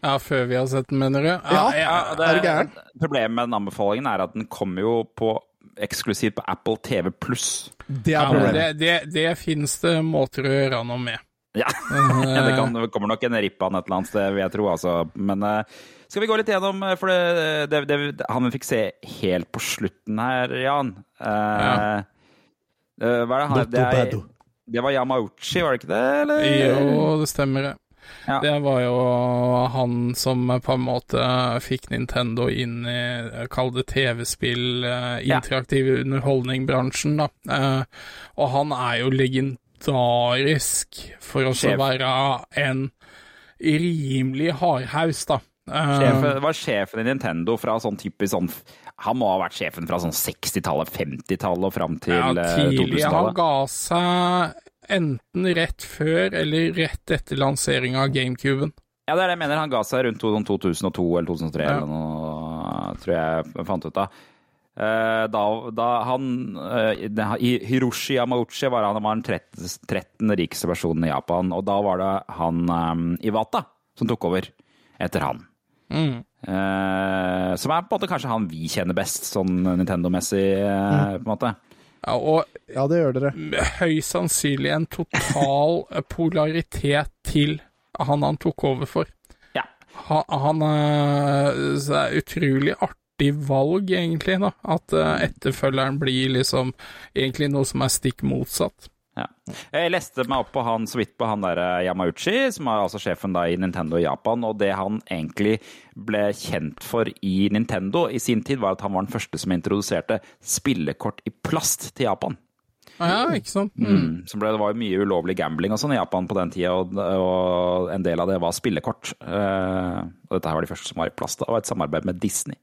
Ja, før vi har sett den, mener du? Ja. Ja, det, Er du gæren? Problemet med den anbefalingen er at den kommer jo på eksklusivt på Apple TV pluss. Det er problemet. problemet. det, det, det finnes det måter å gjøre noe med. Ja, det, kan, det kommer nok en ripp den et eller annet sted, vil jeg tro. Altså. Men eh, skal vi gå litt gjennom eh, For det, det, det, han vi fikk se helt på slutten her, Jan uh, Ja. eh, Hva er det han det, er, det var Yamauchi, var det ikke det? Eller? Jo, det stemmer. det. Ja. Det var jo han som på en måte fikk Nintendo inn i, kall det TV-spill, Ja. interaktiv underholdning-bransjen, da. Og han er jo legendarisk for å være en rimelig hardhaus, da. Eh, Sjefen, var sjefen i Nintendo fra sånn typisk sånn Han må ha vært sjefen fra sånn 60-tallet, 50-tallet og fram til ja, eh, tidlig. Han 2000-tallet. ga seg enten rett før eller rett etter lanseringa av GameCuben. Ja, det er det jeg mener. Han ga seg rundt 2002 eller 2003 Ja. eller noe, tror jeg jeg fant ut av. Eh, Da, da han eh, i- Hiroshi Yamauchi var han var den 13. 13. rikeste personen i Japan, og da var det han eh, Iwata som tok over etter han. Mm. Uh, som er på en måte kanskje han vi kjenner best, sånn Nintendo-messig, eh, på en måte. Ja, og Ja, det gjør dere. høyst sannsynlig en total polaritet til han han tok over for. Ja. Han, han er, så det er utrolig artig valg, egentlig, da. At eh, etterfølgeren blir liksom egentlig noe som er stikk motsatt. Ja. Jeg leste meg opp på han så vidt på han der eh, Yamauchi, som er altså sjefen da i Nintendo i Japan, og det han egentlig ble kjent for i Nintendo i sin tid, var at han var den første som introduserte spillekort i plast til Japan. Ja, ikke sant? Mm. Mm. Ble, det var jo mye ulovlig gambling og sånn i Japan på den tida, og, og en del av det var spillekort. Uh, og dette her var de første som var i plast, og et samarbeid med Disney.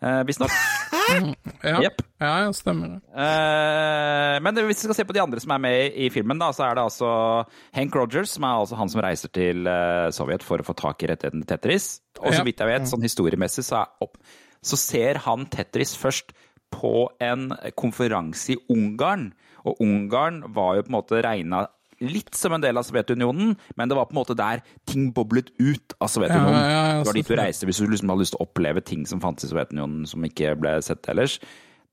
Uh, Visstnok. Ja. yep. ja, ja, stemmer det. Uh, men hvis vi skal se på de andre som er med i filmen, da, så er det altså Hank Rogers, som er altså han som reiser til eh, Sovjet for å få tak i rettigheten til Tetris. Og så Ja. vidt jeg vet, sånn historiemessig, så, er opp, så ser han Tetris først på en konferanse i Ungarn. Og Ungarn var jo på en måte regna litt som en del av Sovjetunionen, men det var på en måte der ting boblet ut av Sovjetunionen. Ja, ja, ja, det var dit du reiste hvis du liksom hadde lyst til å oppleve ting som fantes i Sovjetunionen som ikke ble sett ellers.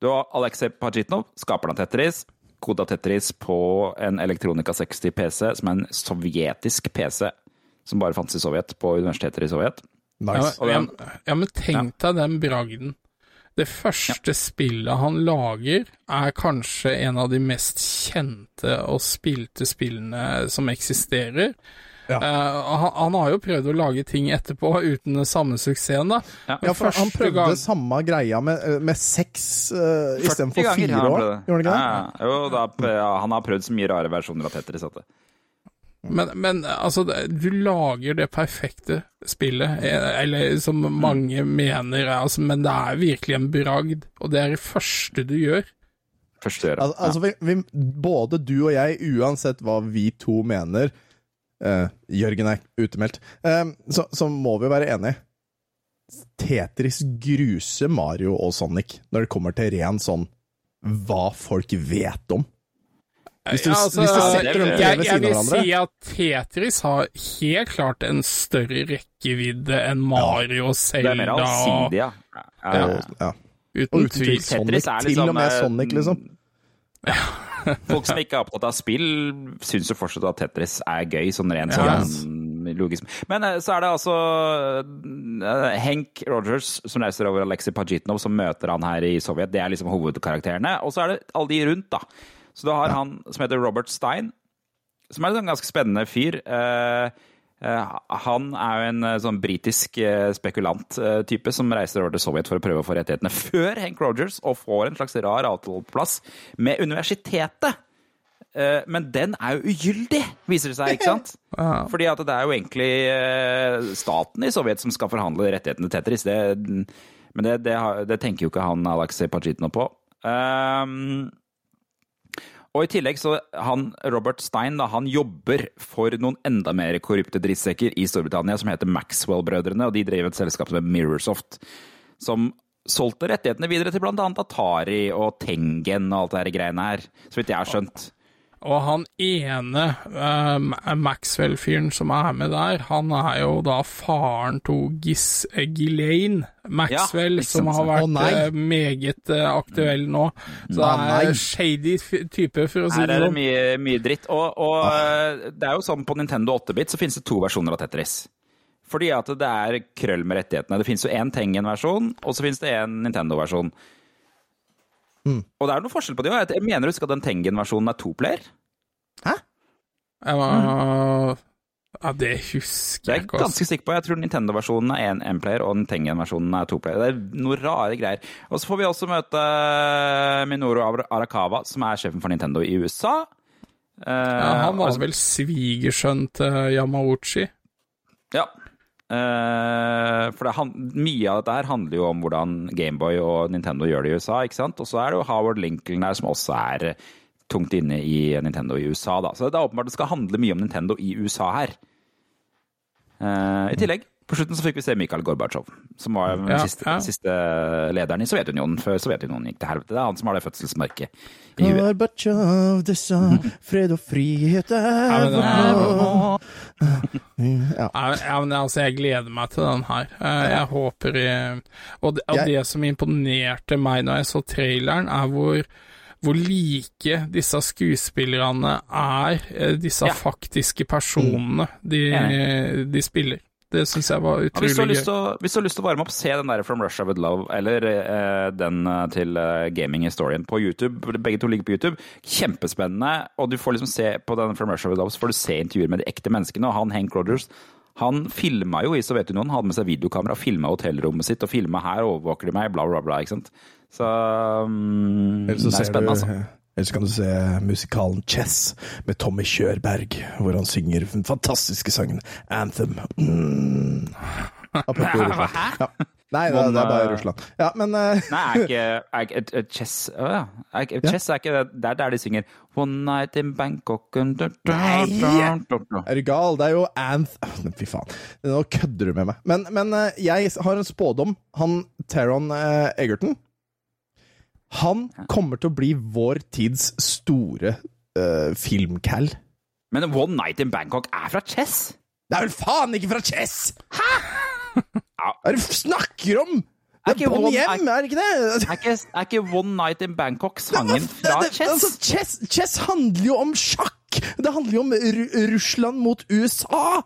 Du har Aleksej Pajitnov, skaperen av Tetris. Koda Tetris på en Elektronika 60 PC, som er en sovjetisk PC som bare fantes i Sovjet, på universiteter i Sovjet. Nice. Ja, men, ja, men tenk deg den bragden. Det første spillet han lager, er kanskje en av de mest kjente og spilte spillene som eksisterer. Eh, han, han har jo prøvd å lage ting etterpå uten den samme suksessen, da. Ja. Ja, for han prøvde gang- samme greia med, med seks uh, 40 istedenfor fire år. Gjorde han ikke det? Ja, ja. jo, da, ja, han har prøvd så mye rare versjoner av Tetris at det Men, men altså, du lager det perfekte spillet, eh, eller som mange mener, altså, men det er virkelig en bragd, og det er det første du gjør. første gjør. Al altså, vi, vi, både du og jeg, uansett hva vi to mener uh, Jørgen er utemeldt, Uh, så, så må vi være enige. Tetris gruser Mario og Sonic når det kommer til ren sånn hva folk vet om. Hvis du, Ja, altså, hvis du setter dem tre jeg, ved siden av vil si at Tetris har helt klart en større rekkevidde enn Mario, Zelda Det er mer allsidig, ja. ja. Ja. ja. Uten uten tvil. Tetris er Til liksom, og med eh, Sonic, liksom. Folk som ikke er opptatt av spill, syns jo fortsatt at Tetris er gøy, sånn rent Ja. sånn logisk. Men eh, så er det altså eh, Henk Rogers som reiser over Aleksej Pajitnov, som møter han her i Sovjet. Det er liksom hovedkarakterene. Og så er det alle de rundt, da. Så du har han som heter Robert Stein, som er en sånn ganske spennende fyr. Eh, eh, han er jo en eh, sånn britisk spekulant-type som reiser over til Sovjet for å prøve å få rettighetene før Hank Rogers, og får en slags rar avtaleplass med universitetet. Men den er jo ugyldig, viser det seg, ikke sant? Fordi at det er jo egentlig staten i Sovjet som skal forhandle rettighetene til Tetris. Det, men det, det, det tenker jo ikke han Alexei Pajitno på. Um, og i tillegg så han Robert Stein da, han jobber for noen enda mer korrupte drittsekker i Storbritannia som heter Maxwell-brødrene, og de drev et selskap som heter Mirrorsoft, som solgte rettighetene videre til annet Atari og Tengen og alt det her greiene her, så vidt jeg har skjønt. Og han ene, eh, Maxwell-fyren som er med der, han er jo da faren til Gis Ghislaine Maxwell, Ja, som har vært oh, meget eh, aktuell nå. Så det er en shady type, for å si Her er det sånn. mye, mye dritt. Og, og ah. det er jo sånn på Nintendo 8-bit så finnes det to versjoner av Tetris. Fordi at det er krøll med rettighetene. Det finnes jo én Tengen-versjon, og så finnes det en Nintendo-versjon. Og det er noe forskjell på de òg. Jeg mener du husker at den Tengen-versjonen er toplayer. Jeg var, ja, det husker Det er jeg er ikke. ganske sikker på. Jeg tror Nintendo-versjonen er en én-player, og den Tengen-versjonen er toplayer. Det er noe rare greier. Og så får vi også møte Minoru Arakawa, som er sjefen for Nintendo i USA. Eh, Ja, han var altså- vel svigersønn til Yamauchi. Ja. Eh, for det, han, mye av dette her handler jo om hvordan Gameboy og Nintendo gjør det i USA. ikke sant? Og så er det jo Howard Lincoln her, som også er tungt inne i Nintendo i USA. da. Så det er åpenbart det skal handle mye om Nintendo i USA her. Eh, I tillegg, på slutten så fikk vi se Mikhail Gorbatsjov, som var den Ja, siste, ja. siste lederen i Sovjetunionen før Sovjetunionen gikk til helvete. Det er han som har det fødselsmerket i huet. Gorbatsjov, det sa fred og frihet er vårt mål. Ja. Ja, men altså, jeg gleder meg til den her. Eh, Jeg håper jeg... Og, det, og Jeg- det som imponerte meg når jeg så traileren, er hvor hvor like disse skuespillerne er eh, disse Ja. faktiske personene de, de spiller. Det syns jeg var utrolig gøy. Ja, hvis du har lyst til å varme opp, se den der From Russia With Love, eller eh, den eh, til eh, gaming-historien på YouTube. Begge to ligger på YouTube. Kjempespennende. Og du får liksom se på den From Russia With Love, så får du se intervjuer med de ekte menneskene. Og han Hank Rogers, han filma jo i Sovjetunionen, hadde med seg videokamera, filma hotellrommet sitt, og filma her overvåker de meg, bla, bla, bla. ikke sant? Så um, Eller så det er spennende, du altså. Eller så kan du se musikalen Chess med Tommy Kjørberg, hvor han synger den fantastiske sangen Anthem. Mm. Apropos Ja. Nei, det, det er bare Russland. Ja, men uh... Nei, er ikke, er ikke et Chess Å ja. Er, ikke- chess er ikke det er der de synger One night in Bangkok and Nei! er du gal? Det er jo Anth... Fy faen. Nå kødder du med meg. Men, men eh, jeg har en spådom. Han Teron eh, Egerton Han kommer til å bli vår tids store uh, filmcal. Men One Night in Bangkok er fra Chess? Det er vel faen ikke fra Chess! Hæ?! Hva er det du snakker om?! Det Er er Bånn hjem, er det ikke det? Er ikke, er ikke One Night in Bangkok sangen Det- fra det- Chess? Altså, chess? Chess handler jo om sjakk! Det handler jo om Ru Russland mot USA!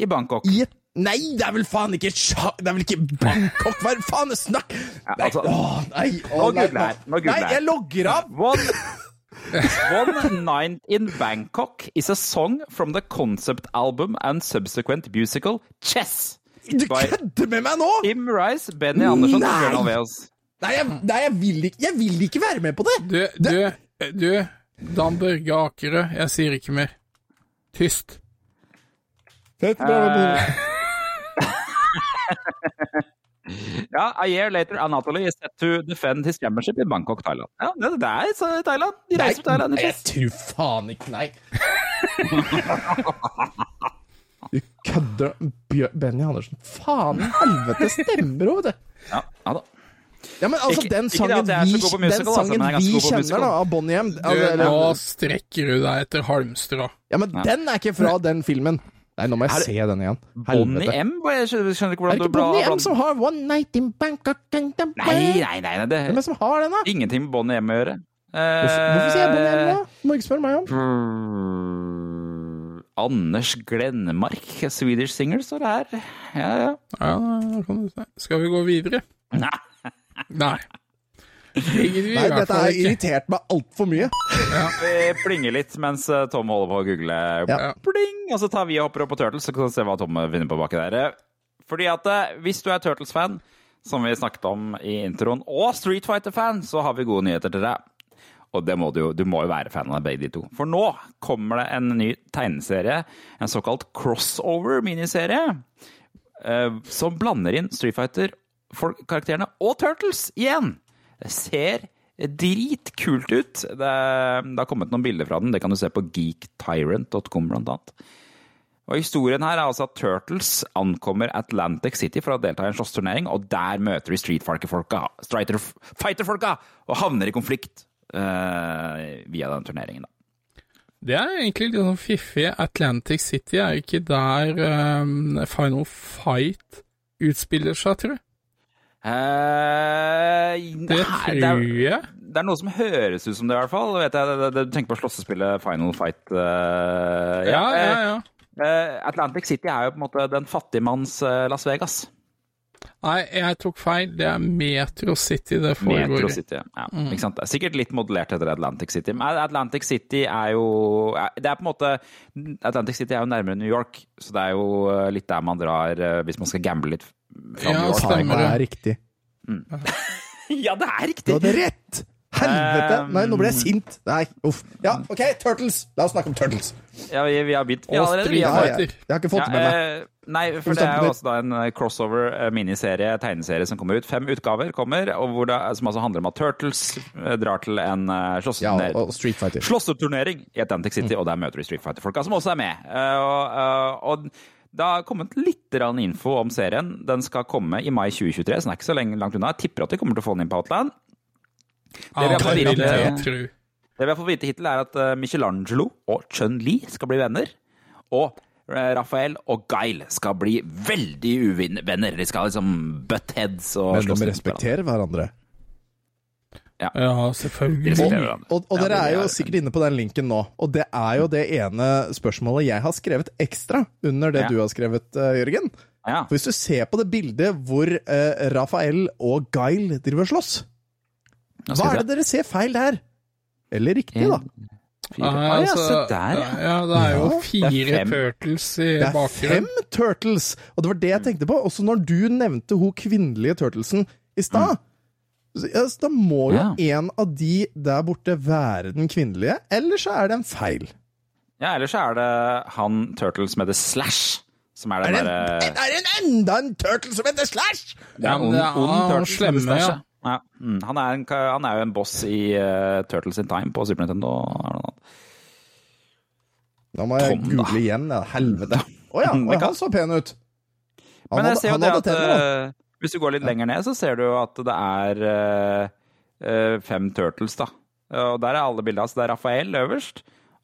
I Bangkok. I et Nei, det er vel faen ikke Det er vel ikke Bangkok? Hva faen er snakk Nei, altså- åh, nei, åh, nei, googler jeg. Nå googler Nei, jeg. jeg logger av! One, One Night in Bangkok is a song from the concept album and subsequent musical Chess. Du kødder med meg nå?! Tim Rice, Benny Andersson og Nei! Bjørn Alveås. Nei, jeg, nei jeg, vil ikke, jeg vil ikke være med på det! Du, du, du, Dan Børge Akerø, jeg sier ikke mer. Tyst. Ja, A year later, Anatoly is set to defend his championship in Bangkok, Thailand. Ja, det, det er så Thailand. De reiser til Thailand i nei, jeg tror faen ikke Nei. Du kødder Bjør- Benny Andersen. Faen i helvete stemmer jo, vet du. Ja, ja da. Ja, men altså, den sangen ikke, ikke er vi, så den sangen altså, vi kjenner da, av Bonnie M Du, altså, nå strekker du deg etter halmstrå. Ja, men den er ikke fra den filmen. Nei, nå må jeg se den igjen. Bonnie M? Jeg skjønner ikke hvordan du Er det ikke Bonnie M som har One Night in Bangkok Nei, nei, nei. nei det Hvem er det som har den, da? ingenting med Bonnie M å gjøre. Hvorfor, sier jeg Bonnie M, da? Må ikke spørre meg om. Anders Glenmark, Swedish Singer, står det her. Ja, ja. Ja, kan du se. Skal vi gå videre? Nei. Nei. Nei, dette har irritert meg altfor mye. Vi plinger litt mens eh, Tom holder på å google. Ja. Pling! Og så tar vi og hopper opp på Turtles, så kan vi se hva Tom finner på baki der. Fordi at eh, hvis du er Turtles-fan, som vi snakket om i introen, og Street Fighter-fan, så har vi gode nyheter til deg. Og det må du, du må jo være fan av begge de to. For nå kommer det en ny tegneserie, en såkalt crossover-miniserie, eh, som blander inn Street Fighter-karakterene og Turtles igjen. Ser dritkult ut. Det, det har kommet noen bilder fra den, det kan du se på geektyrant.com blant annet. Og Historien her er altså at Turtles ankommer Atlantic City for å delta i en slåssturnering, og der møter de Street Fighter-folka Strider- og havner i konflikt uh, via den turneringen. Da. Det er egentlig litt sånn fiffig. Atlantic City er ikke der um, Final Fight utspiller seg, tror jeg. Eh, Det nei, tror det jeg. det er noe som høres ut som det, i hvert fall. Det, det, du tenker på slåssespillet Final Fight? Uh, Ja, ja, ja. ja. Uh, Atlantic City er jo på en måte den fattige manns Las Vegas. Nei, jeg tok feil. Det er Metro City det foregår Metro. City, ja. Mm. Ikke sant? Det er sikkert litt modellert etter Atlantic City. Men Atlantic City er jo Det er på en måte Atlantic City er jo nærmere New York, så det er jo eh, litt der man drar eh, hvis man skal gamble litt fra Ja, New York. stemmer Det det. er riktig. Ja, det er riktig! Du hadde rett! Helvete! Um, Nei, nå ble jeg sint. Nei, uff. Ja, OK, Turtles. La oss snakke om Turtles. Ja, vi, vi har begynt vi allerede. Vi har- Ja, jeg, jeg har ikke fått det med meg. eh, Nei, for det er jo også da en eh, crossover eh, miniserie, tegneserie som kommer ut. Fem utgaver kommer, og hvor det, som altså handler om at Turtles drar til en uh, Ja, slåsseturnering. og Street Fighter. Slåsseturnering i Atlantic City, og der møter de Street Fighter-folka, som også er med. Og, og det har kommet litt info om serien. Den skal komme i mai 2023, så den er ikke så langt unna. Jeg tipper at de kommer til å få den inn på Outland. Ja, vi har fått det vite- Det vi har fått vite hittil, er at eh, Michelangelo og Chun-Li skal bli venner. Og Rafael Raphael og Guile skal bli veldig uvenner. De skal liksom butt heads og Men de respekterer hverandre. Ja, selvfølgelig. Respekterer hverandre. Og, og dere er jo er- sikkert inne på den linken nå, og det er jo det ene spørsmålet jeg har skrevet ekstra under det Ja. du har skrevet, eh, Jørgen. Ja. For hvis du ser på det bildet hvor uh, Rafael og Guile driver og slåss, hva er det dere ser feil der? Eller riktig, da? Fire. Ah, ja, altså, se der, ja. ja, det er jo fire er turtles i Det er bakgrunnen. fem Turtles! Og det var det jeg tenkte på. Også når du nevnte hun kvinnelige Turtlesen i stad. Mm. da må jo Ja. en av de der borte være den kvinnelige, eller så er det en feil. Ja, ellers så er det han Turtles med The Slash, som er Er den det, en, derre er det en enda en Turtle som heter Slash?! Det er Ja, ond, ond, er ond han Turtles med slemme, Slash, ja. Ja. Mm. Han, er en, han er jo en boss i uh, Turtles in Time på Super Nintendo. Det? Da må jeg Tom, da. google igjen, ja. Helvete. Å ja, oh, han så pen ut. Han Men jeg hadde, ser jo det at tenner, eh, hvis du går litt lenger ned, så ser du at det er eh, fem Turtles, da. Og der er alle bildene. Så det er Rafael øverst,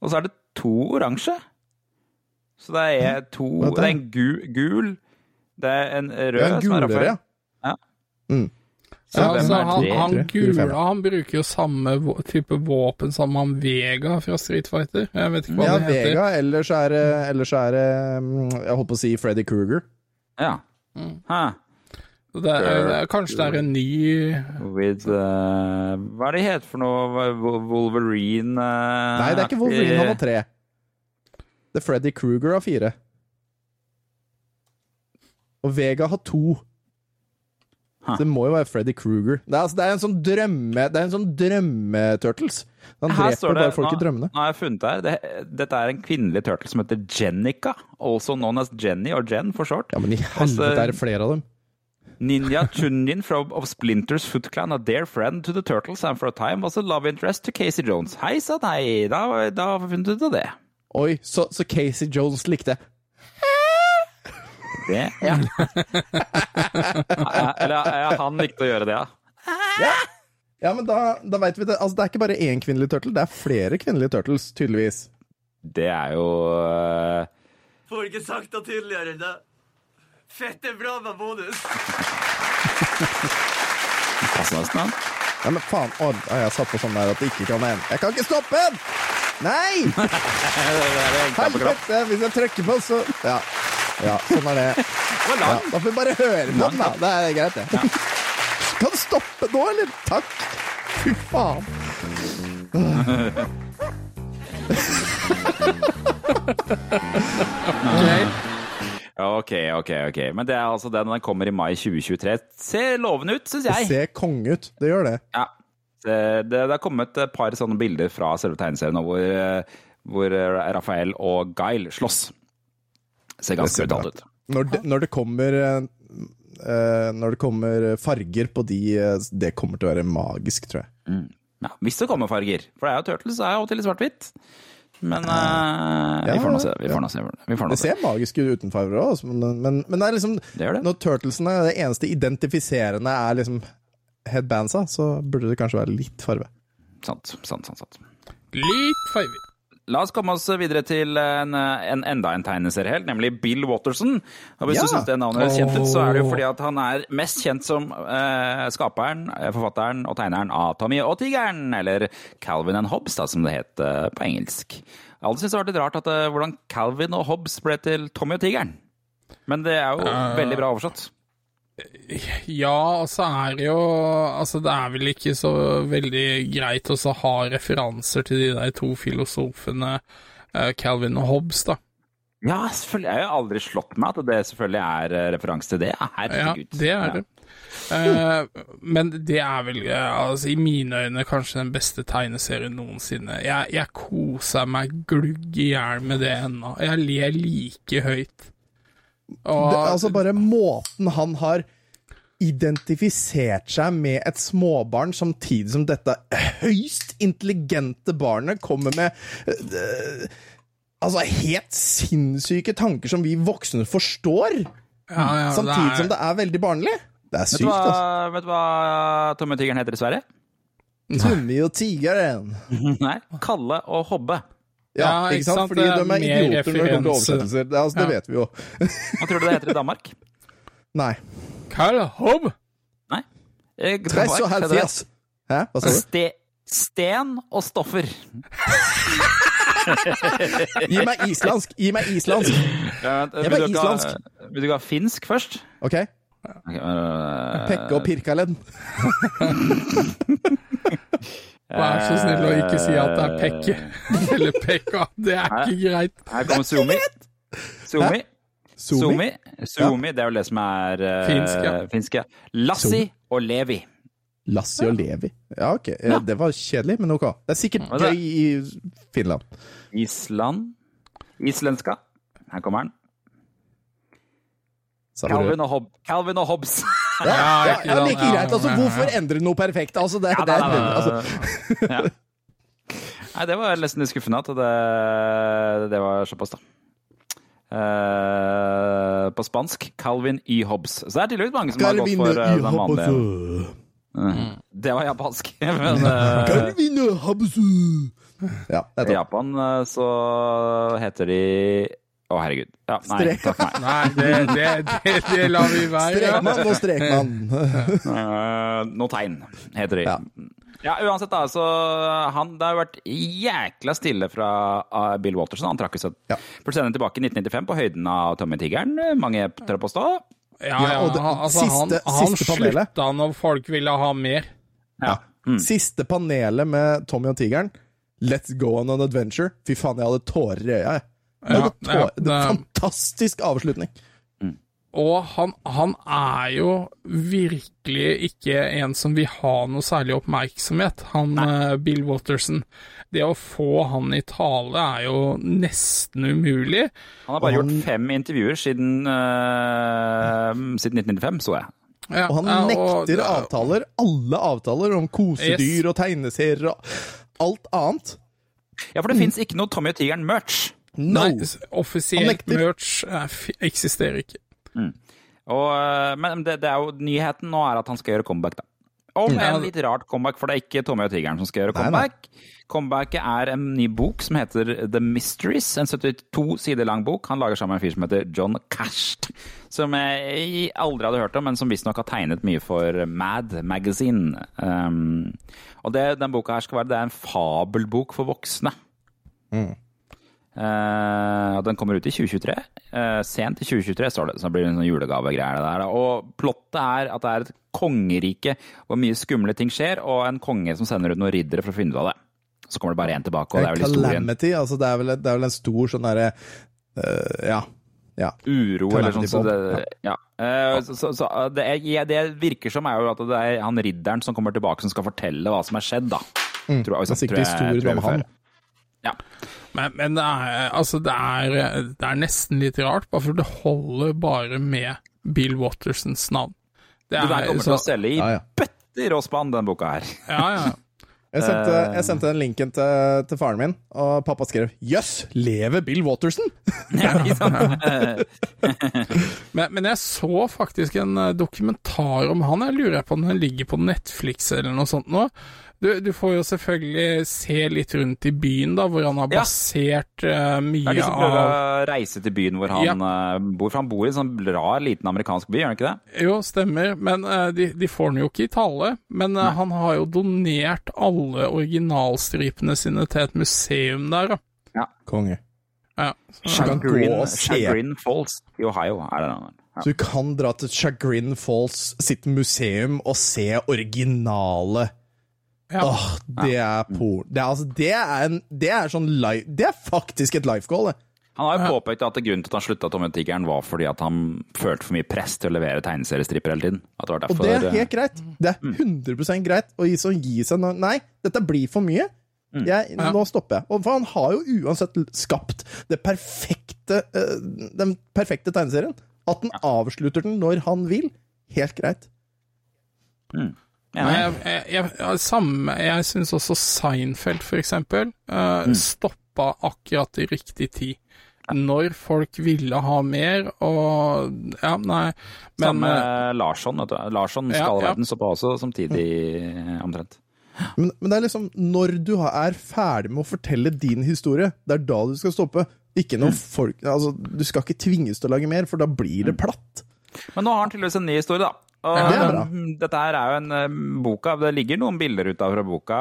og så er det to oransje. Så det er to det? Det er en gu, gul, det er en rød er en som er gulere, Rafael. ja. Ja. Mm. Så Ja, altså, han, han gula han bruker jo samme type våpen som han Vega fra Street Fighter. Jeg vet ikke hva Ja, det heter. Vega, ellers er det, ellers er det mm, Jeg holdt på å si Freddy Kruger. Ja. Mm. Hæ. Det er, det er, kanskje det er en ny With uh, Hva er det het for noe? Wolverine uh, Nei, det er ikke Wolverine, han har tre. Det er Freddy Kruger har fire. Og Vega har to. Så det må jo være Freddy Kruger. Det er, altså, det er en sånn drømme... Det er en sånn drømmeturtles. Han Her dreper det, bare folk nå, i drømmene. nå har jeg funnet det her. Dette er en kvinnelig turtle som heter Jennica. also known as Jenny or Jen for short. Ja, men i helvete er det flere av dem. Ninja Chunin from, of Splinters Foot Clan, a dear friend to the Turtles and for a time was a love interest to Casey Jones. Hei sann, hei, da, da funnet ut av det. Oi, så, så Casey Jones likte Det, ja. Eller ja, han likte å gjøre det, ja. Ja, ja men da, da veit vi det. Altså, det er ikke bare én kvinnelig turtle, det er flere kvinnelige turtles, tydeligvis. Det er jo uh... Får ikke sagt det tydeligere enn det. Fette bra med bonus. Passer nesten. Ja, men faen, å, har jeg satt på sånn der at det ikke kan hende. Jeg kan ikke stoppe den! Nei! Helvete! Hvis jeg trykker på, så Ja. Ja sånn er det. Ja, da får vi bare høre på den, da. Det er greit, det. Kan du stoppe nå, eller? Takk. Fy faen. Ok, ok, ok. Men det er altså den den kommer i mai 2023. Ser lovende ut, syns Det jeg. ser konge ut. Det gjør det. Ja. Det, det, det har kommet et par sånne bilder fra selve tegneserien hvor, eh, hvor Rafael og Guile slåss. Ser ganske brutalt ut. Når det, når det kommer eh, eh, Når det kommer farger på de eh, Det kommer til å være magisk, tror jeg. Ja, hvis det kommer farger. For det er jo Turtles er jo til i svart-hvitt. Men eh, vi får nå se. Vi får nå se. Vi får nå Det se. ser magisk ut uten farger òg, men, men, men det er liksom Det det. Når turtlesene, det eneste identifiserende er liksom headbandsa, så burde det kanskje være litt farve. Sant, sant, sant. sant. Litt farger. La oss komme oss videre til en, en enda en tegneseriehelt, nemlig Bill Watterson. Og hvis Ja. du syns det navnet høres kjent ut, så er det jo fordi at han er mest kjent som eh, skaperen, eh, forfatteren og tegneren av Tommy og Tigeren, eller Calvin and Hobbes, da, som det het eh, på engelsk. Alle syns det var litt rart at, eh, hvordan Calvin og Hobbes ble til Tommy og Tigeren. Men det er jo uh, veldig bra oversatt. Ja, og så er jo Altså, det er vel ikke så veldig greit å ha referanser til de der to filosofene eh, Calvin og Hobbes, da. Ja, selvfølgelig. Jeg har jo aldri slått meg at det selvfølgelig er eh, referanse til det. Ja, det er det. Uh, men det er vel, altså, i mine øyne, kanskje den beste tegneserien noensinne. Jeg, jeg koser meg glugg i hjel med det ennå. Jeg ler like høyt. Og, Det, altså bare måten han har identifisert seg med et småbarn, samtidig som dette høyst intelligente barnet kommer med øh, Altså helt sinnssyke tanker som vi voksne forstår, ja, ja, samtidig det er- som det er veldig barnlig. Det er Vet sykt, hva, altså. vet du hva Tommy og Tigeren heter i Sverige? Tommy og tigeren. Nei, Kalle og Hobbe. Ja, Ja, ikke ikke sant? sant? Fordi de er idioter når det kommer til oversettelser. Det, altså, det vet vi jo. Hva tror du det heter i Danmark? Nei. Karl Hobb! Nei. Eh, og så Danmark, her heter det. fjes. Hæ? Hva sa du? Ste sten og stoffer. Gi meg islandsk! Gi meg islandsk! Ja, meg vil, du ikke ha, vil du ikke ha finsk først? OK? okay uh, Pekke og Pirkaledd. Vær så snill å ikke si at det er Pekke eller Pekka. Det er ikke greit. Her kommer Sumi. Sumi. Sumi? Sumi. Sumi, det er jo det som er uh, Finsk, ja. Lassi og Levi. Lassi og Levi. Ja, ok. Eh, Det var kjedelig, men ok. Det er sikkert er gøy i Finland. Island. Islenska. Her kommer den. Calvin og, Hob Calvin og Hobbes. Ja, Ja, ja, ikke like greit. Altså, hvorfor endre noe perfekt? Altså, det, Ja, det, er, altså, ja. Nei, det var nesten litt skuffende at det, det var såpass, da. Uh, på spansk Calvin E. Hobbes. Så det er tydeligvis mange som har gått for uh, i den vanlige. Mm. Det var japansk. Men uh, Calvin E. Habasø. Ja, i. Japan så heter de Å, herregud. Ja, nei, Strek. takk meg. Nei, det, det, det, det lar vi være. Strekmann og strekmann. Uh, noe tegn, heter de. Ja. Ja. uansett, da. Så han, det har jo vært jækla stille fra uh, Bill Walterson. Han trakk seg Ja. tilbake i 1995 på høyden av Tommy Tigeren. Mange tør å påstå. Ja, ja, og det- han, altså, han, siste- han siste slutta når folk ville ha mer. Ja. Mm. Siste panelet med Tommy og tigeren. Let's go on an adventure. Fy faen, jeg hadde tårer i øya. jeg. Jeg Ja, ja, tårer. det- Fantastisk avslutning. Og han, han er jo virkelig ikke en som vil ha noe særlig oppmerksomhet, han Nei. Bill Watterson. Det å få han i tale er jo nesten umulig. Han har bare Og han- gjort fem intervjuer siden, uh, siden 1995, så jeg. Ja, Og han nekter og- avtaler. Alle avtaler om kosedyr Yes. og tegneserier og alt annet. Ja, for det fins ikke noe Tommy og tigeren-merch. No! Nei, offisielt merch eh, eksisterer ikke. Og, øh, men det, det er jo, nyheten nå er at han skal gjøre comeback, da. Om Ja. en litt rart comeback, for det er ikke Tommy og tigeren som skal gjøre Nei, nei. comeback. Comebacket er en ny bok som heter The Mysteries. En 72 sider lang bok. Han lager sammen med en fyr som heter John Casht. Som jeg aldri hadde hørt om, men som visstnok har tegnet mye for Mad Magazine. Um, og det den boka her skal være, det er en fabelbok for voksne. Eh, og den kommer ut i 2023. Uh, sent i 2023 står det, så det blir en sånn julegavegreier. det der. Og plottet er at det er et kongerike hvor mye skumle ting skjer, og en konge som sender ut noen riddere for å finne ut av det. Så kommer det bare én tilbake, og det er vel historien. Calamity. Altså, det, er vel, det er vel en stor sånn derre uh, Ja. ja. Uro eller sånn. Så det, ja. Eh, så, så, det, er, ja, det virker som er jo at det er han ridderen som kommer tilbake som skal fortelle hva som er skjedd, da. Tror jeg- Mm. Det er sikkert historien om han. høre. Ja. Men, men det, er, altså det, er, det er nesten litt rart, bare for det holder bare med Bill Wattersons navn. Det Det der kommer til å selge i Ja, ja. bøtter og spann, den boka her. Ja, ja. Jeg sendte, jeg sendte den linken til, til faren min, og pappa skrev 'Jøss, lever Bill Watterson?' Men, men jeg så faktisk en eh, dokumentar om han. Jeg lurer på om den ligger på Netflix eller noe sånt nå. Du, du får jo selvfølgelig se litt rundt i byen, da, hvor han har Ja. basert av Det er mye de som prøver av å reise til byen hvor han eh, bor, for han bor i en sånn rar, liten amerikansk by, gjør han ikke det? Jo, stemmer, men uh, de, de får den jo ikke i tale. Men eh, han har jo donert alle originalstripene sine til et museum der, da. Konge. Ja. Kan gå Chagrin. Chagrin Falls i Ohio er det den. Ja. Så du kan dra til Chagrin Falls sitt museum og se originale Ja. Åh, det er porn. Det er, altså, det er, en, det er sånn life Det er faktisk et life goal, det. Han har jo påpekt at grunnen til at han slutta og Tigeren, var fordi at han følte for mye press til å levere tegneseriestripper hele tiden. At det var Og det er helt greit. Det Mm. er 100 greit å gi, så gi seg nå- Nei, dette blir for mye. Mm. Jeg, Nå stopper jeg. Og for han har jo uansett skapt det perfekte, eh, den perfekte tegneserien. At den avslutter den når han vil. Helt greit. Mm. Men jeg, jeg, jeg, samme, jeg syns også Seinfeld, for eksempel, uh, Mm. stoppa akkurat i riktig tid. Når folk ville ha mer, og Ja, nei, men Samme uh, Larsson, vet du. Larsson Ja, skal ja. verden stå på også samtidig, eh, omtrent. Men, men det er liksom når du er ferdig med å fortelle din historie, det er da du skal stoppe. Ikke Mm. når folk Altså, du skal ikke tvinges til å lage mer, for da blir det platt. Men nå har han tydeligvis en ny historie, da. Og det er um, Dette her er jo en um, boka Det ligger noen bilder ut av fra boka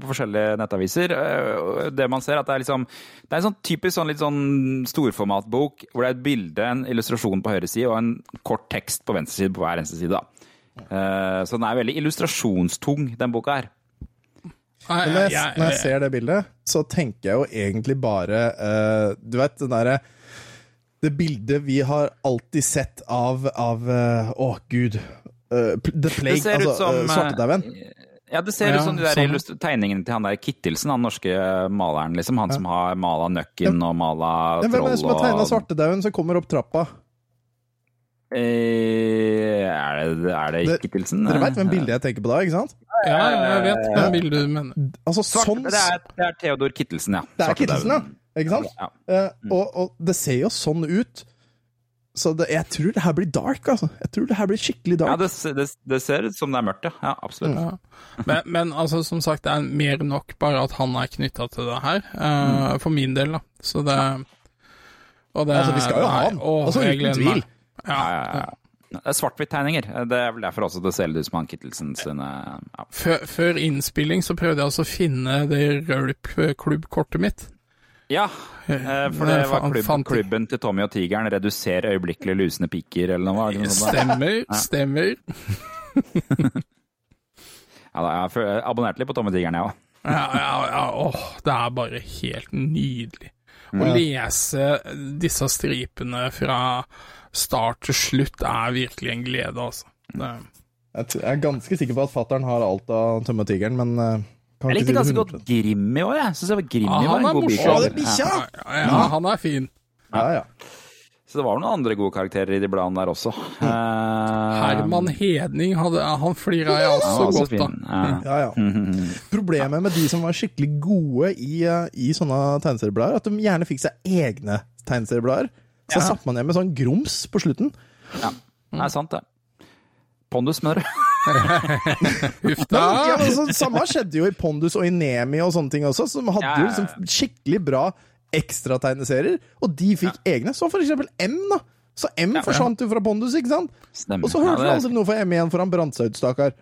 på forskjellige nettaviser. Uh, Det man ser, at det er liksom Det er en sånn typisk sånn litt sånn storformatbok hvor det er et bilde, en illustrasjon på høyre side og en kort tekst på venstre side på hver eneste side. da. Uh, Så den er veldig illustrasjonstung, den boka her. Men når jeg, når jeg ser det bildet, så tenker jeg jo egentlig bare eh, Du vet, den derre Det bildet vi har alltid sett av av eh, oh, gud. Uh, The Plague, Det ser ut altså som, uh, Svartedauden. Ja, det ser Ja, ut som de der sånn. tegningene til han der Kittelsen, han norske maleren, liksom. Han som har mala Nøkken og mala Ja, hvem er det som har tegna og Svartedauden som kommer opp trappa? Eh, Er det, er det Det- Kittelsen? Dere veit hvem bildet jeg tenker på da, ikke sant? Ja, jeg vet hvem bildet du mener. Altså, Svart, sånn det, er, det er Theodor Kittelsen, ja. Det er. Kittelsen, ja. Ikke sant? Ja. Eh, og, og det ser jo sånn ut. Så det, jeg tror det her blir dark, altså. Jeg tror det her blir skikkelig Ja, dark. det, det, det ser ut som det er mørkt, ja. ja absolutt. Ja. Men, men altså, som sagt, det er mer enn nok bare at han er knytta til det her, eh, for min del, da. Så det og det, Altså, vi skal jo ha han. å, Altså, uten tvil. Ja, Ja, ja, ja. Det er svart-hvitt-tegninger. Det er vel derfor også det ser ut som han Kittelsen sine ja. Før, før innspilling så prøvde jeg altså å finne det rølp-klubbkortet mitt. Ja, eh, for det Det var klubben, klubben til Tommy og Tigeren. Reduser øyeblikkelig lusende piker, eller noe. Eller noe? Stemmer, Ja. stemmer. Ja, da, jeg abonnerte litt på Tommy og Tigeren, jeg òg. Ja, ja, ja, åh, det er bare helt nydelig. Å lese disse stripene fra start til slutt er virkelig en glede, altså. Det, Jeg er ganske sikker på at fattern har alt av Tømme tigeren, men eh, Jeg likte ganske 100%. godt Grim i år, jeg. Syns Grim Ja, var han en er god morsom. bikkje. Å, det er bikkja! ja, ja, ja, han er fin. Ja, ja. Så det var noen andre gode karakterer i de bladene der også. Uh, Herman Hedning, hadde, han flira jeg også også godt av. Ja. ja, ja. Problemet med de som var skikkelig gode i, eh, i sånne tegneserieblader, at de gjerne fikk seg egne tegneserieblader. Så satt man igjen med sånn grums på slutten. ja. Det er sant, det. Pondus, mener du? Huff da! ja, samme skjedde jo i Pondus og i Nemi og sånne ting også, som hadde Ja, jo liksom skikkelig bra ekstrategneserier, og de fikk egne. Så for eksempel M, da. Så M Ja, forsvant jo fra Pondus, ikke sant? Stemmer. Og så hørte vi aldri noe fra M igjen, for han brant seg ut, stakkar.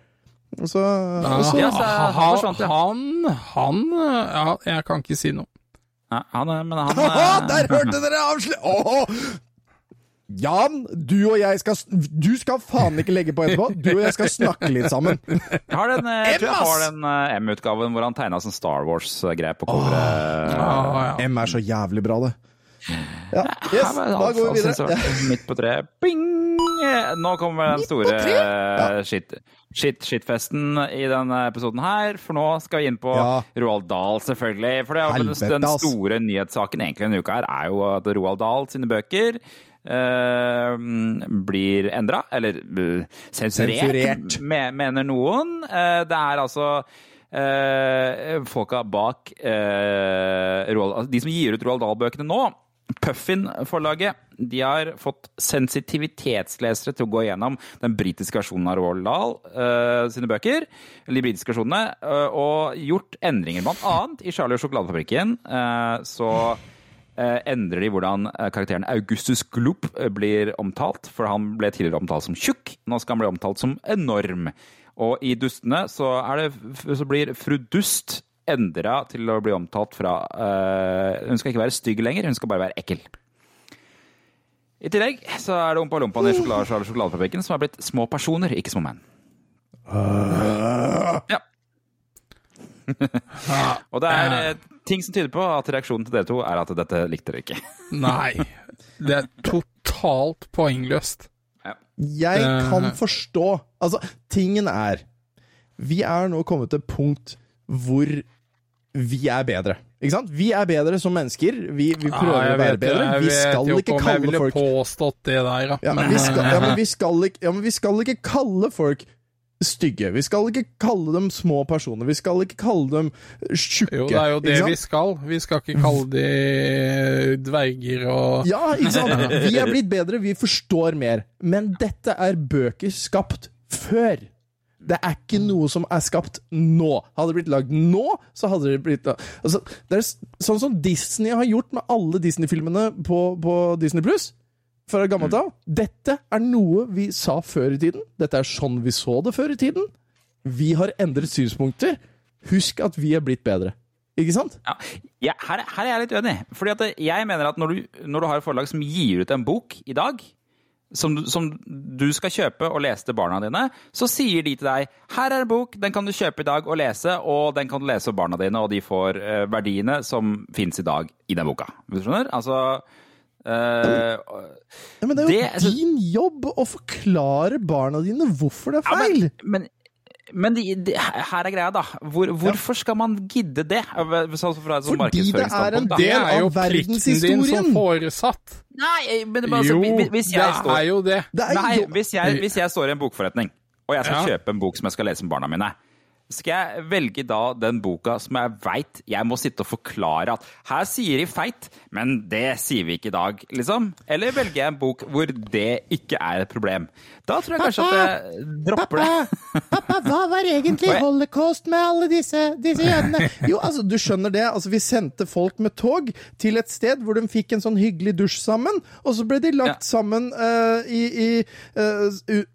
Og så, og så Ja, så han han, forsvant, ja. han, han Ja, jeg kan ikke si noe. Ja, han, men han der hørte dere avslø... Åh! Jan, du og jeg skal Du skal faen ikke legge på etterpå. Du og jeg skal snakke litt sammen. Jeg har den, eh, jeg tror jeg M, ass! har den eh, M-utgaven hvor han tegna sånn Star Wars-greie på coveret. Oh, ja. M er så jævlig bra, det. Ja, yes, da går vi videre. Midt på treet. Bing! Nå kommer den store eh, shit, shit, shitfesten i denne episoden her. For nå skal vi inn på Ja. Roald Dahl, selvfølgelig. For det den, Helvete, den store nyhetssaken egentlig denne uka her, er jo at Roald Dahl sine bøker blir endra, eller eh, sensurert, Sensurert. me, mener noen. Eh, det er altså eh, folka bak eh, Roald, altså de som gir ut Roald Dahl-bøkene nå. Puffin-forlaget de har fått sensitivitetslesere til å gå gjennom den britiske versjonen av Roald Dahl uh, sine bøker, eller de britiske versjonene, uh, og gjort endringer. Blant annet i Charlie og sjokoladefabrikken Uh, så eh, endrer de hvordan eh, karakteren Augustus Gloop eh, blir omtalt, for han ble tidligere omtalt som tjukk, nå skal han bli omtalt som enorm. Og i Dustene så, det, så blir fru Dust endra til å bli omtalt fra uh, Hun skal ikke være stygg lenger, hun skal bare være ekkel. I tillegg så er det Ompa Lompaen i sjokolade, sjokoladefabrikken som er blitt små personer, ikke små menn. Ja. Og det er eh, ting som tyder på at reaksjonen til dere to er at dette likte dere ikke. Nei. Det er totalt poengløst. Jeg kan Eh. forstå Altså, tingen er Vi er nå kommet til punkt hvor vi er bedre. Ikke sant? Vi er bedre som mennesker. Vi, vi prøver Ja, å være bedre. jeg Vi skal ikke kalle folk jeg ville påstått det der, da. ja, men vi skal, ja, men vi skal ikke, ja, men vi skal ikke kalle folk stygge. Vi skal ikke kalle dem små personer. Vi skal ikke kalle dem tjukke. Jo, det er jo det vi skal. Vi skal ikke kalle de dverger og Ja, ikke sant? Vi er blitt bedre, vi forstår mer. Men dette er bøker skapt før. Det er ikke noe som er skapt nå. Hadde det blitt lagd nå, så hadde det blitt altså, Det er sånn som Disney har gjort med alle Disney-filmene på, på Disney Pluss. Fra gammelt av. Dette er noe vi sa før i tiden. Dette er sånn vi så det før i tiden. Vi har endret synspunkter. Husk at vi er blitt bedre. Ikke sant? Ja, ja, her, her er jeg litt uenig. Fordi at jeg mener at når du, når du har et forlag som gir ut en bok i dag, som, du- som du skal kjøpe og lese til barna dine, så sier de til deg her er en bok, den kan du kjøpe i dag og lese, og den kan du lese for barna dine, og de får eh, verdiene som fins i dag i den boka. Du skjønner? Altså eh, Ja, men det er jo Det- altså- din jobb å forklare barna dine hvorfor det er Ja, men- feil. Men, men de, de, her er greia, da. Hvor, hvorfor skal man gidde det? Så, fra et sånn Fordi det er en del av verdenshistorien! Det del er jo av plikten din som foresatt. Nei, men men altså, Jo, hvis- jeg står er jo det. Det Nei, hvis jeg, hvis jeg står i en bokforretning, og jeg skal Ja. kjøpe en bok som jeg skal lese med barna mine, skal jeg velge da den boka som jeg veit jeg må sitte og forklare at her sier de feit, men det sier vi ikke i dag, liksom? Eller velger jeg en bok hvor det ikke er et problem? Da tror jeg kanskje at jeg dropper det. Pappa, hva var egentlig holocaust med alle disse, disse jødene? Jo, altså, du skjønner det. Altså, vi sendte folk med tog til et sted hvor de fikk en sånn hyggelig dusj sammen, og så ble de lagt sammen uh, i, i, uh,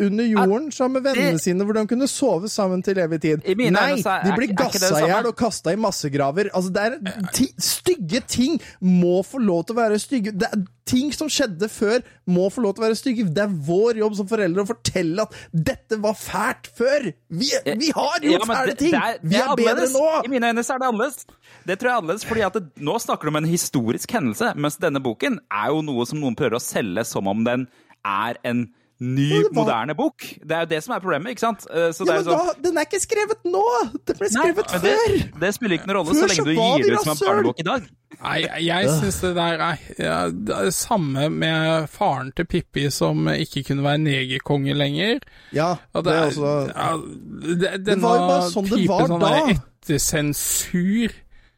under jorden sammen med vennene sine, hvor de kunne sove sammen til evig tid. I mine Nei, så er- de er blir er gassa i hjel og kasta i massegraver. Altså, det er ti Stygge ting må få lov til å være stygge. Det er ting som skjedde før, må få lov til å være stygge. Det er vår jobb som foreldre å fortelle at dette var fælt før! Vi, vi har gjort ja, fæle det- ting! det er- vi det er bedre annerledes. nå! I mine øyne så er det annerledes. Det tror jeg er annerledes, fordi at det, nå snakker du om en historisk hendelse, mens denne boken er jo noe som noen prøver å selge som om den er en ny, var- moderne bok. Det er jo det som er problemet, ikke sant? Eh, Så det Ja, er men er sånn da, den er ikke skrevet nå! Den ble skrevet Nei, før! det spiller ikke noen rolle Før så så lenge du gir det ut som en barnebok i dag. Nei, jeg syns det der er ja, det er samme med faren til Pippi som ikke kunne være negerkonge lenger. Ja, det, det er også ja, det, Det var jo bare sånn det var sånn da. ettersensur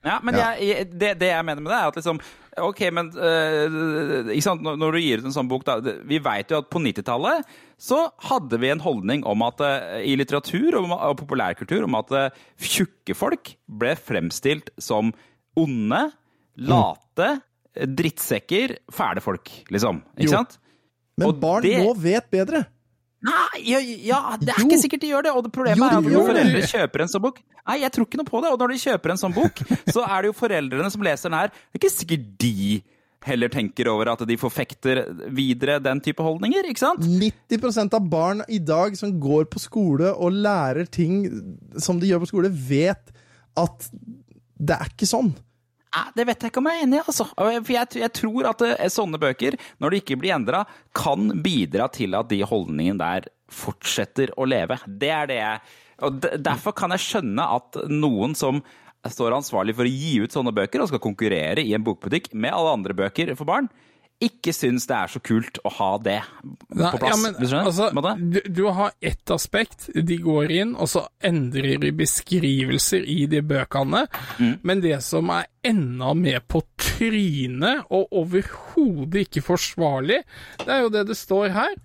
Ja, men Ja. Jeg, det, det jeg mener med det, er at liksom Ok, men uh? Når, du gir ut en sånn bok, da Vi vet jo at på 90-tallet så hadde vi en holdning om at øh, i litteratur og, og populærkultur om at øh, tjukke folk ble fremstilt som onde, late, drittsekker, fæle folk, liksom. Ikke Jo. sant? Men Og barn det- nå vet bedre. Nei, ja, ja, det er Jo. ikke sikkert de gjør det. Og det problemet Jo, er at når foreldre det. kjøper en sånn bok Nei, jeg tror ikke noe på det. Og når de kjøper en sånn bok, så er det jo foreldrene som leser den her. Det er ikke sikkert de heller tenker over at de forfekter videre den type holdninger, ikke sant? 90% av barn i dag som går på skole og lærer ting som de gjør på skole, vet at det er ikke sånn. Det vet jeg ikke om jeg er enig i, altså. For jeg, jeg tror at eh, sånne bøker, når de ikke blir endra, kan bidra til at de holdningene der fortsetter å leve. Det er det jeg Og derfor kan jeg skjønne at noen som står ansvarlig for å gi ut sånne bøker, og skal konkurrere i en bokbutikk med alle andre bøker for barn, ikke syns det er så kult å ha det Nei, på plass. Ja, men, du altså, du, du har ett aspekt. De går inn, og så endrer de beskrivelser i de bøkene. Mm. Men det som er enda mer på trynet, og overhodet ikke forsvarlig, det er jo det det står her.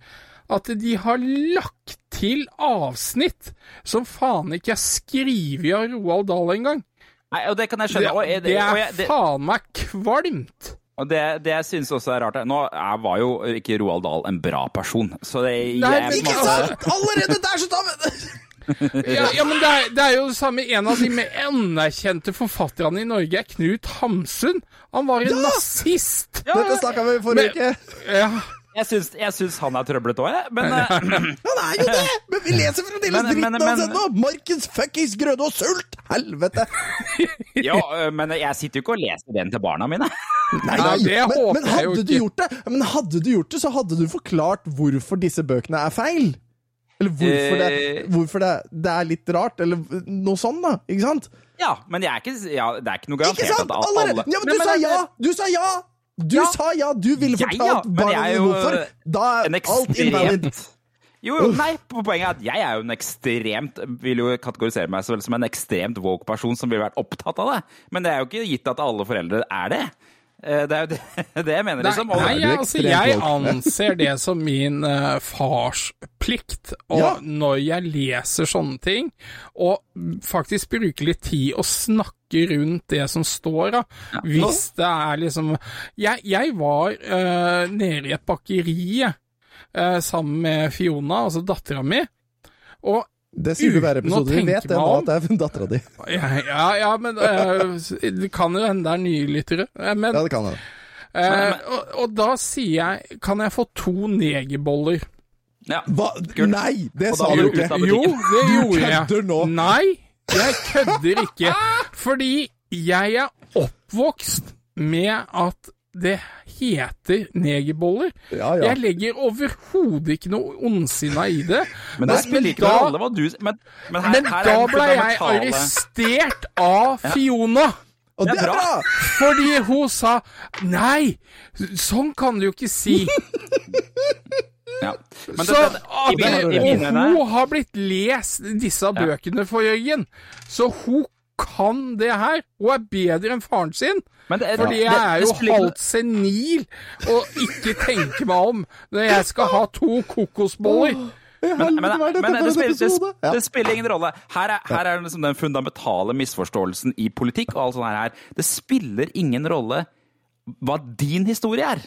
At de har lagt til avsnitt som faen ikke er skrevet av Roald Dahl engang. Nei, og det kan jeg Det, skjønne. og det er faen meg kvalmt. Og det, det jeg syns også er rart Nå er, var jo ikke Roald Dahl en bra person, så det Nei, jeg, en ikke sant? Allerede der så tar vi Ja, ja men det er, det er jo det samme En av de mer anerkjente forfatterne i Norge er Knut Hamsun. Han var en nazist! Dette snakka vi forrige uke. Ja. Jeg syns, jeg syns han er trøblete òg, jeg. Men eh, Han er jo det! Men vi leser fremdeles Men- men- dritten hans men- ennå! Markens fuckings grøde og sult! Helvete! ja, øh, men jeg sitter jo ikke og leser den til barna mine. Nei, Nei, det men, håper men jeg jo hadde du ikke. gjort det, men hadde du gjort det, så hadde du forklart hvorfor disse bøkene er feil. Eller hvorfor, det, Eh. hvorfor det, det er litt rart, eller noe sånt, da. Ikke sant? Ja, men jeg er ikke, ja, det er ikke noe Ikke garantert sant? at alle, Allerede! Ja, men du sa ja! Du sa ja! Du Ja. sa ja! Du ville fortalt ja, men barna dine hvorfor. Da en er alt invalid. Jo, jo, nei, på poenget er at jeg er jo en ekstremt Vil jo kategorisere meg selv som en ekstremt woke person som ville vært opptatt av det. Men det er jo ikke gitt at alle foreldre er det. Eh, Det er jo det, det jeg mener, liksom. Nei, nei jeg, altså, jeg anser det som min uh, farsplikt, og Ja. når jeg leser sånne ting, og faktisk bruker litt tid å snakke rundt det som står, da, hvis det er liksom Jeg, jeg var uh, nede i et bakeri uh, sammen med Fiona, altså dattera mi, og Det sier du hver episode. Vi vet det nå at det er dattera di. ja, ja, ja, men eh, det kan jo hende det er nye lyttere. Eh, Men Ja, det kan hende. Eh, og, og da sier jeg Kan jeg få to negerboller? Ja. Hva? Nei, det sa du ikke. Jo, det gjorde jeg. Nei, jeg kødder ikke. Fordi jeg er oppvokst med at det heter negerboller. Ja, ja. Jeg legger overhodet ikke noe ondsinna i det. Men det men, men da- alle, du Men, men, her, Men her er da ble jeg arrestert av Fiona. Og det er bra! Fordi hun sa Nei, sånn kan du jo ikke si. ja. Men Så det, det, i at, i og hun har blitt lest disse bøkene for Jørgen, så hun kan det her. Hun er bedre enn faren sin. Men det- Fordi jeg er jo halvt senil og ikke tenker meg om når jeg skal ha to kokosboller. Men, Men, men, men det, spiller, det, det spiller ingen rolle. Her er, her er liksom den fundamentale misforståelsen i politikk og alt sånt her. Det spiller ingen rolle hva din historie er.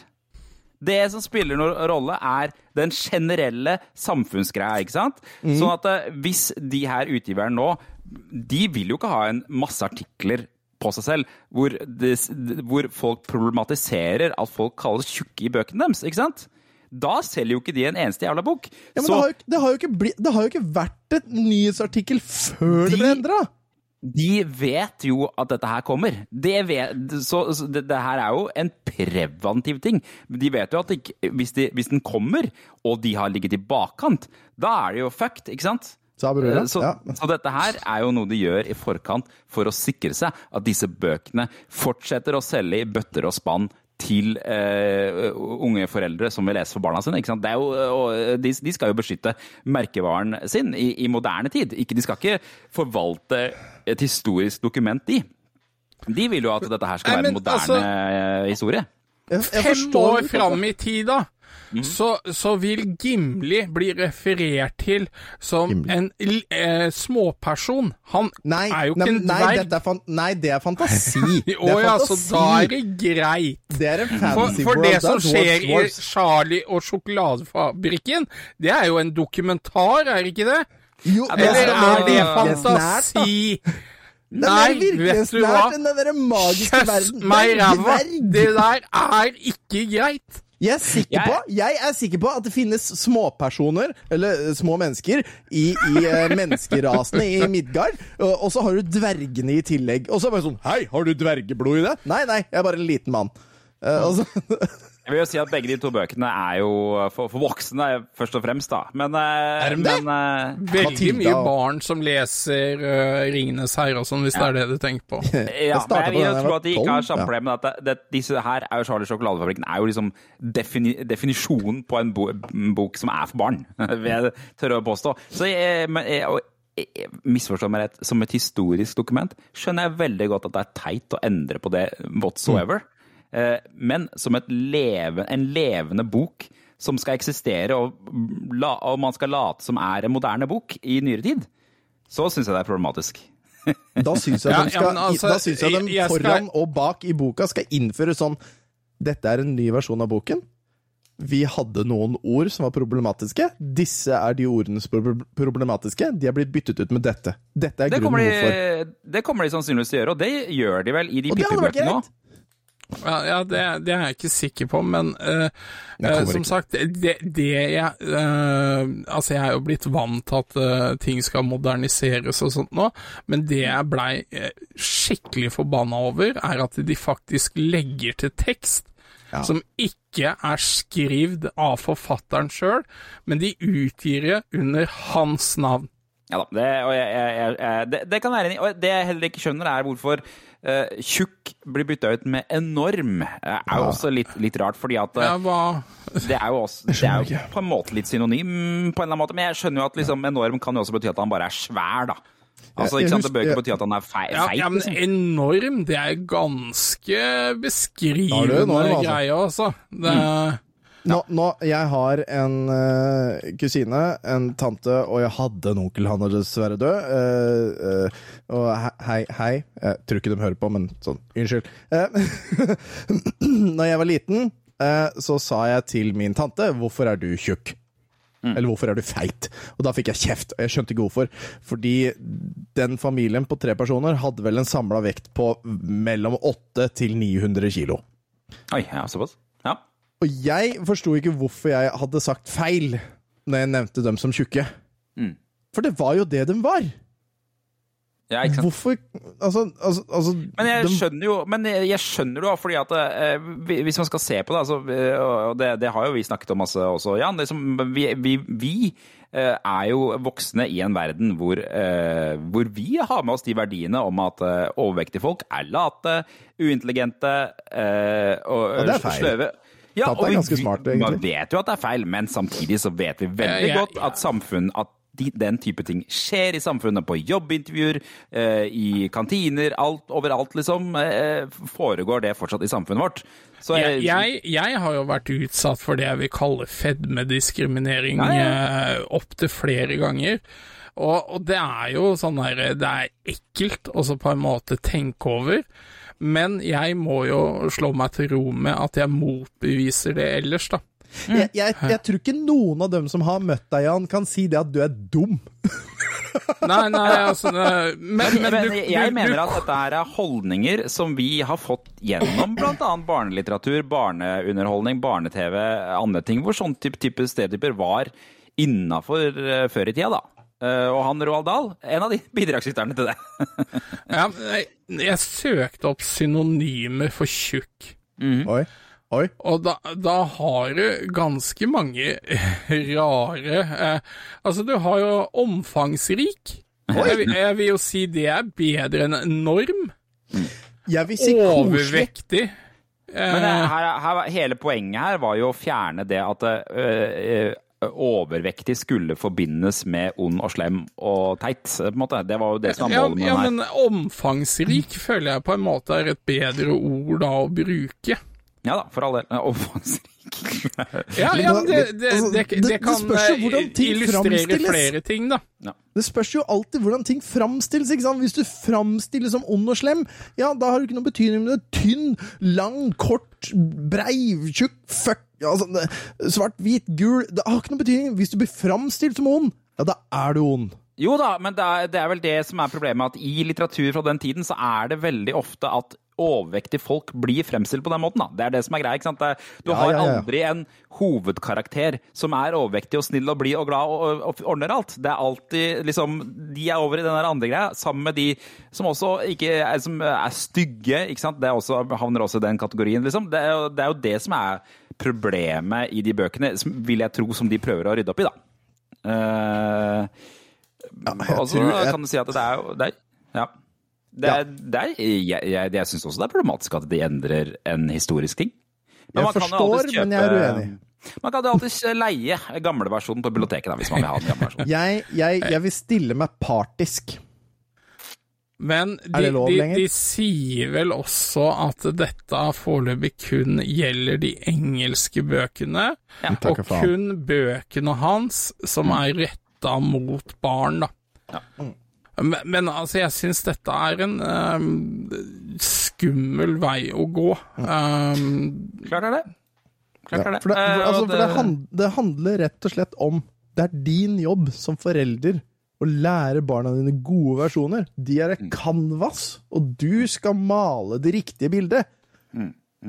Det som spiller noen rolle, er den generelle samfunnsgreia, ikke sant? Mm. Sånn at eh, hvis de her utgiverne nå de vil jo ikke ha en masse artikler på seg selv hvor, de, hvor folk problematiserer at folk kalles tjukke i bøkene deres, ikke sant? Da selger jo ikke de en eneste jævla bok. Ja, men Så det, har jo, det, har bli, det har jo ikke vært et nyhetsartikkel før det ble De- endra! De vet jo at dette her kommer. Det vet, så så det, det her er jo en preventiv ting. De vet jo at det hvis, de, hvis den kommer, og de har ligget i bakkant, da er det jo fucked, ikke sant? Så. Eh, Så, Ja. så dette her er jo noe de gjør i forkant for å sikre seg at disse bøkene fortsetter å selge i bøtter og spann til eh, unge foreldre som vil lese for barna sine. Ikke sant? Det er jo, og de, de skal jo beskytte merkevaren sin i, i moderne tid. Ikke, de skal ikke forvalte et historisk dokument, de. De vil jo at dette her skal Nei, være en moderne altså- eh, historie. Jeg, jeg Fem år fram altså. i tid, da, så, så vil Gimli bli referert til som en eh, småperson. Han Nei, er jo ikke en nei, dverg. dette er fan, nei, det er fantasi. Det Å ja, så da er det greit. Det er en For, for world. det som skjer i. Charlie og sjokoladefabrikken, det er jo en dokumentar, er det ikke det? Jo, Eller er- er det fantasi? Den Nei, vet du hva? den der magiske Kjøss meg i ræva! Det der er ikke greit. Jeg er, sikker Jeg- på, jeg er sikker på at det finnes småpersoner, eller eh, små mennesker, i, i eh, menneskerasene i Midgard. Og, og så har du dvergene i tillegg. Og så er det bare sånn Hei, har du dvergeblod i det? Nei, nei, jeg er bare en liten mann. Uh, og så, Jeg vil jo si at begge de to bøkene er jo for, for voksne, først og fremst, da. Men, eh, Er de det? men eh, Veldig mye barn som leser uh, Ringenes herre og sånn, hvis det er det du tenker på. Ja, men jeg jo da jeg tror at de ikke har 12, samme ja. problem, men at det, det, disse her er jo Charlie Sjokoladefabrikken er jo liksom defini, definisjonen på en bo, en bok som er for barn, vil jeg tørre å påstå. Så jeg, men jeg, og, jeg misforstår meg rett, som et historisk dokument skjønner jeg veldig godt at det er teit å endre på det whatsoever. Eh, Men som et leve, en levende bok som skal eksistere, og, la, og man skal late som er en moderne bok i nyere tid, så syns jeg det er problematisk. da syns jeg, Ja, ja, altså, jeg de jeg skal- foran og bak i boka skal innføre sånn Dette er en ny versjon av boken. Vi hadde noen ord som var problematiske. Disse er de ordene som er problematiske. De er blitt byttet ut med dette. Dette er Det kommer, grunnen hvorfor. de, det kommer de sannsynligvis til å gjøre, og det gjør de vel i de pippebøkene det Ja, det, det er jeg ikke sikker på, men uh, eh, som ikke. sagt, det, det jeg uh, Altså, jeg er jo blitt vant til at ting skal moderniseres og sånt nå, men det jeg blei skikkelig forbanna over, er at de faktisk legger til tekst Ja. som ikke er skrevet av forfatteren sjøl, men de utgir det under hans navn. Ja da, det, og jeg, jeg, det, det kan være enig. i. Og det jeg heller ikke skjønner, er hvorfor tjukk blir bytta ut med enorm. Eh, er jo også litt, litt rart, fordi at eh, Ja, hva det er jo, også, det er jo på en måte litt synonym, på en eller annen måte. Men jeg skjønner jo at liksom, enorm kan jo også bety at han bare er svær, da. Altså, ikke sant? Det bør ikke bety at han er feit. ja, ja, men liksom. enorm, det er ganske er beskrivende altså. greie, altså. Det, Nå, nå, jeg har en uh, kusine, en tante, og jeg hadde en onkel. Han er dessverre død. Uh, uh, og hei, hei. Jeg tror ikke de hører på, men sånn, unnskyld. Når jeg var liten, så sa jeg til min tante 'Hvorfor er du tjukk?' Eller 'Hvorfor er du feit?' Og da fikk jeg kjeft, og jeg skjønte ikke hvorfor. Fordi den familien på tre personer hadde vel en samla vekt på mellom 8 til 900 kilo. Oi, ja, såpass. Og jeg forsto ikke hvorfor jeg hadde sagt feil når jeg nevnte dem som tjukke. Mm. For det var jo det de var. ja, ikke sant. Hvorfor Altså, altså, altså Men jeg skjønner jo Men jeg jeg skjønner jo, fordi at eh, Hvis man skal se på det, altså, og det, det har jo vi snakket om masse også, Jan. Liksom, vi vi, vi eh, er jo voksne i en verden hvor, eh, hvor vi har med oss de verdiene om at eh, overvektige folk er late, uintelligente eh, og feil. sløve. Ja, Tante er ganske smart, egentlig. Man vet jo at det er feil, men samtidig så vet vi veldig Ja, ja, godt at samfunn at de, den type ting skjer i samfunnet, på jobbintervjuer, eh, i kantiner, alt, overalt liksom, eh, foregår det fortsatt i samfunnet vårt. Så jeg, jeg, jeg har jo vært utsatt for det jeg vil kalle fedmediskriminering Ja, ja. eh, opptil flere ganger. Og, og det er jo sånn der Det er ekkelt å så på en måte tenke over. Men jeg må jo slå meg til ro med at jeg motbeviser det ellers, da. Jeg, jeg, jeg tror ikke noen av dem som har møtt deg, Jan, kan si det at du er dum. Nei, nei, altså Men, men, Men du, jeg du, mener du, at dette her er holdninger som vi har fått gjennom bl.a. barnelitteratur, barneunderholdning, barne-TV, andre ting, hvor sånne type, type stereotyper var innafor uh, før i tida, da. Eh, og han Roald Dahl, en av de bidragsyterne til det. ja, jeg, jeg søkte opp synonymer for tjukk. Oi. Oi. Og da, da har du ganske mange rare eh, Altså, du har jo omfangsrik. Jeg, jeg vil jo si det er bedre enn enorm. Jeg vil si koselig. Overvektig. Men Eh, eh, her, her, hele poenget her var jo å fjerne det at eh, overvektig skulle forbindes med ond og slem og teit, på en måte. Det var jo det som var målet med ja, den her. men omfangsrik føler jeg på en måte er et bedre ord da å bruke. Ja da, for all del. Eh, Omfangsrik. Ja, ja men det, det, Altså, det, det- det det kan eh, illustrere flere ting, da. Det spørs jo alltid hvordan ting framstilles. ikke sant? Hvis du framstilles som ond og slem, ja, da har det ikke noen betydning om du er tynn, lang, kort, brei, tjukk, fuck ja, altså, Svart, hvit, gul Det har ikke noen betydning. Hvis du blir framstilt som ond, ja, da er du ond. Jo da, men det er, det er vel det som er problemet, at i litteratur fra den tiden så er det veldig ofte at overvektige folk blir fremstilt på den måten. da. Det er det som er greia. ikke sant? Du har ja, ja. aldri en hovedkarakter som er overvektig og snill og blid og glad og, og, og ordner alt. Det er alltid liksom De er over i den andre greia, sammen med de som også ikke er, som er stygge. ikke sant? Det er også, havner også i den kategorien, liksom. Det er, det er jo det som er problemet i de bøkene, som, vil jeg tro, som de prøver å rydde opp i, da. Eh, jeg og så jeg- kan du si at det er det er, Ja. Det er, det er, jeg jeg, jeg syns også det er problematisk at de endrer en historisk ting. Jeg man kan jo forstår, alltids men jeg er uenig. Man kan jo alltids leie gamleversjonen på biblioteket da, hvis man vil ha den gamle versjonen. Jeg, jeg, jeg vil stille meg partisk. Men de, de, de sier vel også at dette foreløpig kun gjelder de engelske bøkene, og kun bøkene hans som er retta mot barn, da. Men, men altså, jeg syns dette er en ehm, skummel vei å gå. Um, Klart er det. Klart er det. for det, Eh, for, altså, for det, hand, det handler rett og slett om Det er din jobb som forelder å lære barna dine gode versjoner. De er et canvas, og du skal male det riktige bildet.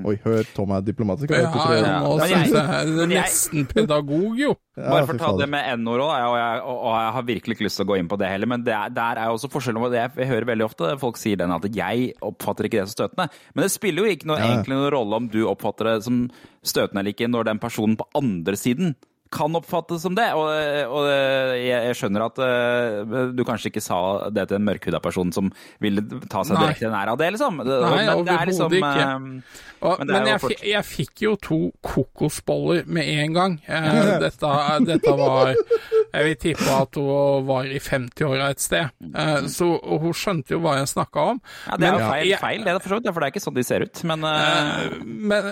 Oi, hør, Tom er diplomatisk. ja, ja, nå syns jeg- det er nesten pedagog, jo. Ja, Bare for å ta det med n-ord òg, og, og, og jeg har virkelig ikke lyst til å gå inn på det heller, men det er, der er også forskjellen. på det. Jeg hører veldig ofte folk sier den at jeg oppfatter ikke det som støtende. Men det spiller jo ikke noe, Ja. egentlig noen rolle om du oppfatter det som støtende eller ikke, når den personen på andre siden kan oppfattes som det. Og, og jeg, jeg skjønner at uh, du kanskje ikke sa det til en mørkhuda person som ville ta seg Nei. direkte nær av det, liksom. Det, Nei, er liksom, ikke. eh, Og, Men men er jeg, fort- jeg fikk jo to kokosboller med en gang. Eh, dette, dette var Jeg vil tippe at hun var i 50-åra et sted. Eh, så og hun skjønte jo hva jeg snakka om. ja, det er jo feil, feil det, for så vidt, for det er ikke sånn de ser ut. Men eh, Men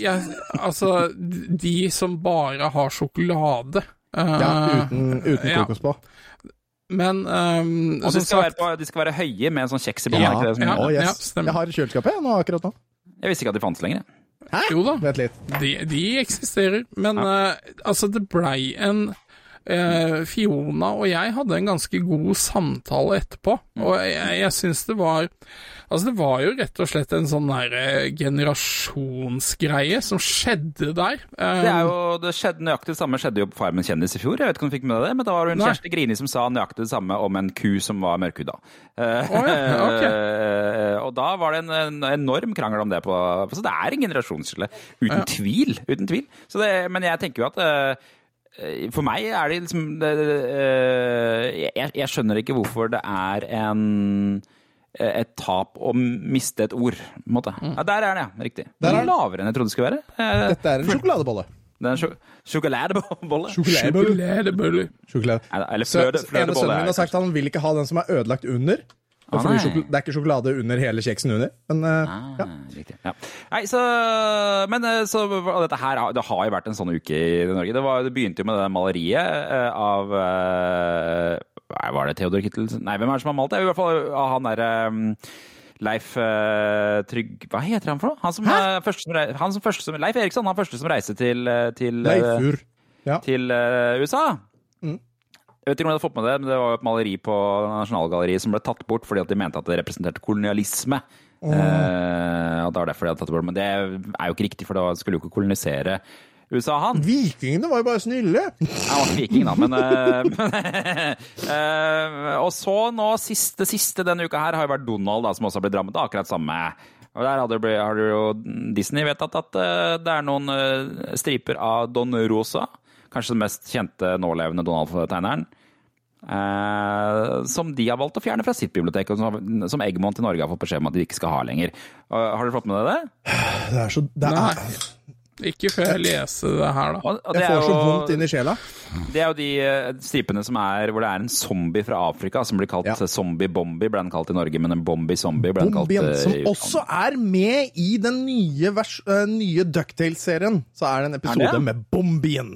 jeg, altså, de som bare har sjokolade øh, Ja, uten, uten ja. kokos på. Men um, Og de skal, være på, de skal være høye med en sånn kjeks i bånn. Ja, det ja. Stemmer. jeg har kjøleskapet nå, akkurat nå. Jeg visste ikke at de fantes lenger. Hæ? Jo da, Vent litt. de, de eksisterer. Men uh, altså, det blei en øh, Fiona og jeg hadde en ganske god samtale etterpå, og jeg, jeg syns det var Altså, det var jo rett og slett en sånn der eh, generasjonsgreie som skjedde der. Det er jo, det skjedde Nøyaktig det samme skjedde jo på Farmen kjendis i fjor. Jeg vet ikke om du fikk med deg det, men da var det en. Kjersti Grini som sa nøyaktig det samme om en ku som var mørkhuda. Eh, oh, ja, ok. eh, og da var det en, en enorm krangel om det. På, så det er en generasjonsskille. Uten Ja. tvil. Uten tvil. Så det, men jeg tenker jo at eh, for meg er det liksom det, eh, jeg, jeg skjønner ikke hvorfor det er en et tap å miste et ord, på en måte. Ja, der er det, ja. Riktig. Der er er det. lavere enn jeg trodde det skulle være. Eh, Dette er en sjokoladebolle. det er en sjo- sjokoladebolle. Sjokoladebolle. Sjokoladeboller. Sjokolade. Eller- flødebolle. Så, fløte, ene sønnen min har sagt at han vil ikke ha den som er ødelagt under. Ah, det er ikke sjokolade under hele kjeksen under. Men ah, ja. Riktig. Ja. Nei, så Men eh, så dette her Det har jo vært en sånn uke i Norge. Det, var, det begynte jo med det maleriet eh, av eh, Var det Theodor Kittelsen? Nei, hvem er det som har malt det? I hvert fall av han derre Leif uh, Trygg... Hva heter han for noe? Han som, uh, første som, han som første som Leif Eriksson, han første som reiste til, eh, til, eh, Leifur. Ja. til eh, USA. Mm. Jeg vet ikke om jeg hadde fått med det, men det var jo et maleri på Nasjonalgalleriet som ble tatt bort fordi at de mente at det representerte kolonialisme. Eh, og det var derfor de hadde tatt det bort. Men det er jo ikke riktig, for da skulle jo ikke kolonisere USA, han. Vikingene var jo bare snille! Han var ikke viking, da, men, eh, eh, Og så nå, siste, siste denne uka her, har jo vært Donald, da, som også har blitt rammet av akkurat samme. Og der har det jo Disney vedtatt at eh, det er noen eh, striper av Don Rosa, kanskje den mest kjente nålevende Donald-tegneren, eh, som de har valgt å fjerne fra sitt bibliotek, og som, som Egmont i Norge har fått beskjed om at de ikke skal ha lenger. Uh, har dere fått med dere det? Det er så det Nei. er, Ikke før jeg leser det her, da. Og, og det Jeg er får så vondt inn i sjela. Det er jo de eh, stripene som er hvor det er en zombie fra Afrika som blir kalt Ja. zombie-bombi, ble den kalt i Norge, men en bombi-zombie ble den kalt Bombien, som i også er med i den nye, vers, øh, nye Ducktales-serien. Så er det en episode det? med Bombien.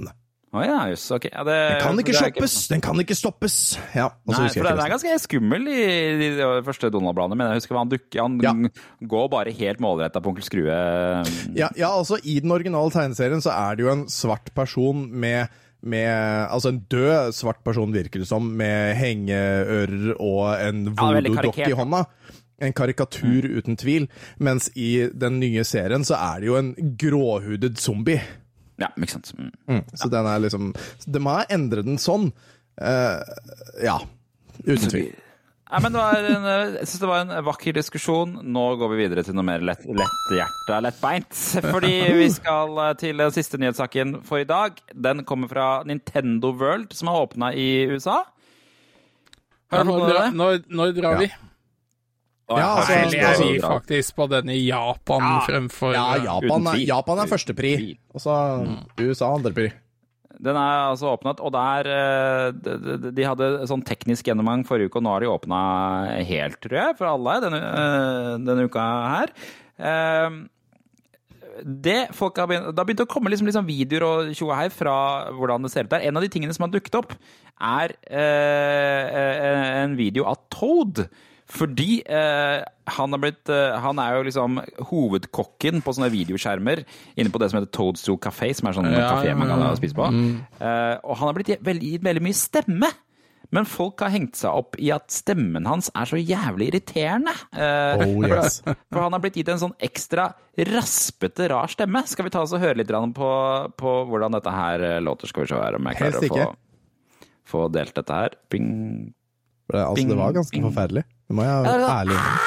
Å ja, jøss. ok. Ja, det, Den kan ikke shoppes! Ikke... Den kan ikke stoppes! Ja, Nei, for den er ganske skummel i de første Donald-bladene, men jeg husker hva han dukker Han Ja. går bare helt målretta på onkel Skrue. Ja, ja, altså I den originale tegneserien så er det jo en svart person med med, altså En død svart person, virker det som, med hengeører og en voodoo-dokke i hånda. En karikatur uten tvil. Mens i den nye serien så er det jo en gråhudet zombie. Ja, ikke sant. Mm. Mm, så den er liksom De må endre den sånn. Uh, ja. Uten tvil. Nei, men det var en, eh, jeg synes det var en vakker diskusjon. Nå går vi videre til noe mer lett, letthjerta, lettbeint. Fordi vi skal eh, til den siste nyhetssaken for i dag. Den kommer fra Nintendo World, som har åpna i USA. Har Ja, du når, når, når drar vi? Å, Ja, altså, Eller jeg vi faktisk på den i Japan fremfor Ja, eh, Japan er. Japan er førstepri, og så USA andrepri. Den er altså åpnet, og der eh, de, de- de hadde sånn teknisk gjennomgang forrige uke, og nå har de åpna helt, tror jeg, for alle denne, eh, denne uka her. Det folk har begynt, det har begynt å komme liksom, liksom videoer og tjo her fra hvordan det ser ut der. En av de tingene som har dukket opp, er eh, en video av Toad. Fordi eh, han, er blitt, eh, han er jo liksom hovedkokken på sånne videoskjermer inne på det som heter Toadstool Café, som er sånn Ja, kafé man kan spise på. Eh, og han har blitt gitt veldig mye stemme. Men folk har hengt seg opp i at stemmen hans er så jævlig irriterende. Eh, Oh, yes. for, han har blitt gitt en sånn ekstra raspete, rar stemme. Skal vi ta oss og høre litt på, på hvordan dette her eh, låter? Skal vi se her om jeg klarer å få, få delt dette her. Bing. Det- Altså, det var ganske Bing. forferdelig. Det må jeg Ja, det var- ærlig innrømme.